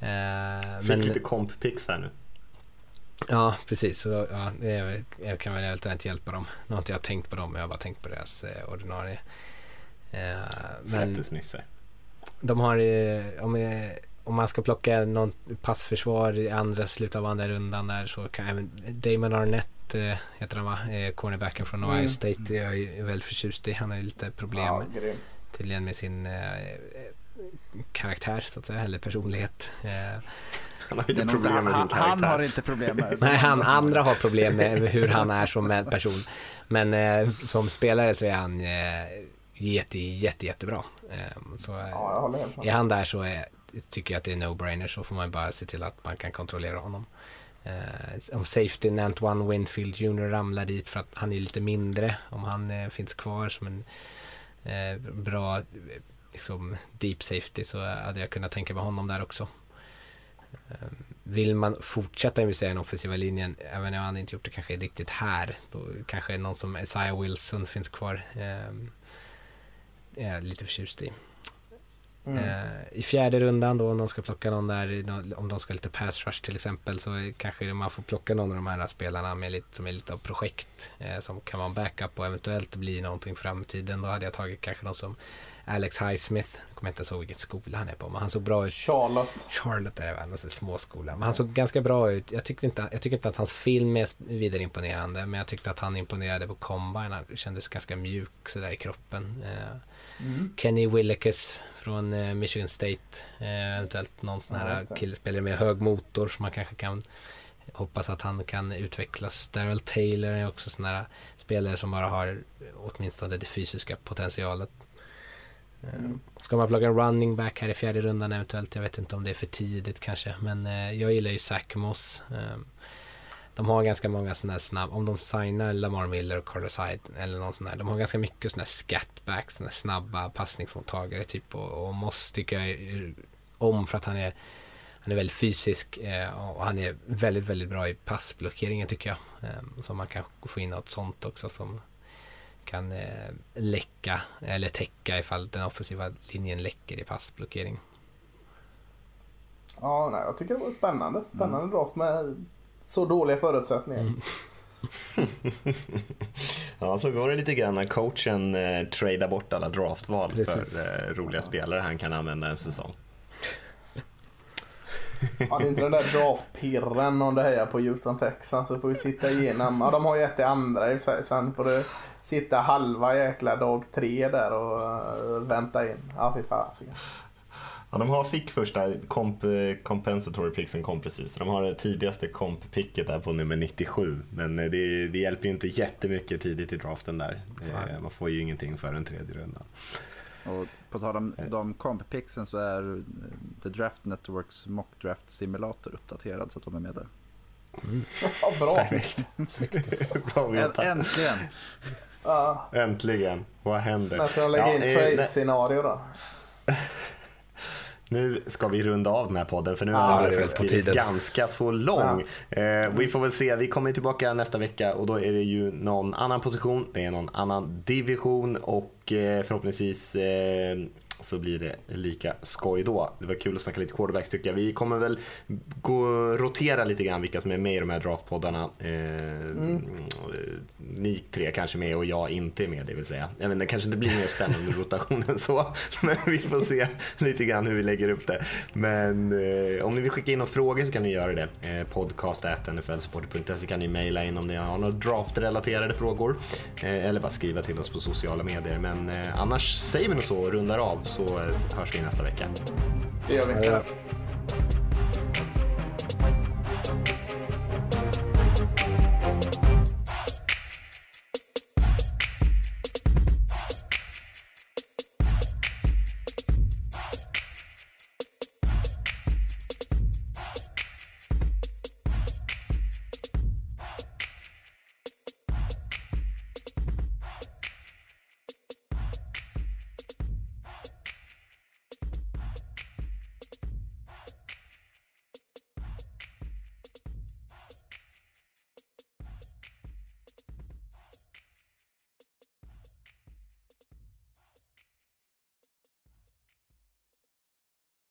Eh, Fick men, lite comp-picks här nu. ja, precis. Så, ja, jag kan väl eventuellt hjälpa dem. Nu har inte jag tänkt på dem, jag har bara tänkt på deras eh, ordinarie. Eh, men Släpptes nyss de har, eh, om, eh, om man ska plocka någon passförsvar i andra slutet av andra rundan där så kan även Damon Arnett eh, heter han va? Eh, cornerbacken från Ohio Mm. State. Jag är väldigt förtjust i. Han har ju lite problem Ja, tydligen med sin eh, karaktär så att säga, eller personlighet. Han har inte, problem med sin han, han karaktär. har inte problem med nej, han, andra har problem med hur han är som person. Men som spelare så är han jätte, jätte, jättebra. Så, Ja, jag håller helt med. är han där så är, tycker jag att det är no-brainer så får man bara se till att man kan kontrollera honom. Eh, om safety Antoine Winfield Jr ramlar dit för att han är lite mindre, om han eh, finns kvar som en eh, bra liksom, deep safety så hade jag kunnat tänka mig honom där också. Eh, vill man fortsätta investera i den offensiva linjen, även om han inte gjort det kanske riktigt här, då kanske någon som Isaiah Wilson finns kvar. Eh, är jag lite förtjust i. Mm. Eh, I fjärde rundan då om de ska plocka någon där, om de ska lite pass rush till exempel så kanske man får plocka någon av de här spelarna med lite, som är lite av projekt eh, som kan vara en backup och eventuellt bli någonting i framtiden. Då hade jag tagit kanske någon som Alex Highsmith, jag kommer inte ens ihåg vilken skola han är på, men han såg bra ut. Charlotte. Charlotte är det väl, alltså småskola. Men han såg ganska bra ut. Jag tyckte, inte, jag tycker inte att hans film är vidare imponerande, men jag tyckte att han imponerade på combine. Han kändes ganska mjuk sådär i kroppen. Eh, Mm. Kenny Willekes från eh, Michigan State. Eh, eventuellt någon sån Ja, här det. killspelare med hög motor som man kanske kan hoppas att han kan utvecklas. Daryl Taylor är också sån här spelare som bara har åtminstone det fysiska potentialet. Mm. Ska man plocka en running back här i fjärde rundan eventuellt? Jag vet inte om det är för tidigt kanske. Men eh, jag gillar ju Zach Moss. De har ganska många sådana här snabba, om de signar Lamar Miller och Carlos Hyde eller någon sån här, de har ganska mycket sådana här scatbacks, sådana här snabba passningsmottagare typ och, och Moss tycker jag är, om för att han är han är väldigt fysisk eh, och han är väldigt, väldigt bra i passblockeringen tycker jag. Eh, så man kan få in något sånt också som kan eh, läcka eller täcka ifall den offensiva linjen läcker i passblockering. Ja, nej, jag tycker det var spännande. Spännande mm. draft med så dåliga förutsättningar. Mm. *laughs* ja, så går det lite grann när coachen eh, tradar bort alla draftval Precis. för eh, roliga spelare han kan använda en säsong. *laughs* Ja, det är inte den där draftpirren om du hejar på Houston Texans så får vi sitta igenom. Ja, de har ju ett i andra i sig. Sen får du sitta halva jäkla dag tre där och uh, vänta in. Ja, fy fasiken. Ja, de har fick första comp, compensatory picksen kom precis. De har det tidigaste comp-picket där på nummer 97. Men eh, det, det hjälper ju inte jättemycket tidigt i draften där. Nej. Man får ju ingenting för en tredje runda. Och på tal om de comp-picksen så är eh, The Draft Networks mock draft simulator uppdaterad så att de är med där. Mm. *laughs* Ja, bra. Perfekt. *laughs* bra Äntligen. Äntligen. Vad händer? Ska de lägga in ja, trade-scenario då? *laughs* Nu ska vi runda av den här podden för nu har den blivit ganska så lång. Ja. Eh, vi får väl se, vi kommer tillbaka nästa vecka och då är det ju någon annan position, det är någon annan division och eh, förhoppningsvis eh, så blir det lika skoj då. Det var kul att snacka lite quarterbacks tycker jag. Vi kommer väl gå, rotera lite grann vilka som är med i de här draftpoddarna. Eh, mm. Ni tre kanske med och jag inte är med det vill säga. Jag vet, det kanske inte blir mer spännande rotation än så. Men vi får se lite grann hur vi lägger upp det. Men eh, om ni vill skicka in några frågor så kan ni göra det. Eh, podcast.nflsupporter.se kan ni mejla in om ni har några draftrelaterade frågor. Eh, eller bara skriva till oss på sociala medier. Men eh, annars säger vi nog så och rundar av så hörs vi nästa vecka. Det gör vi.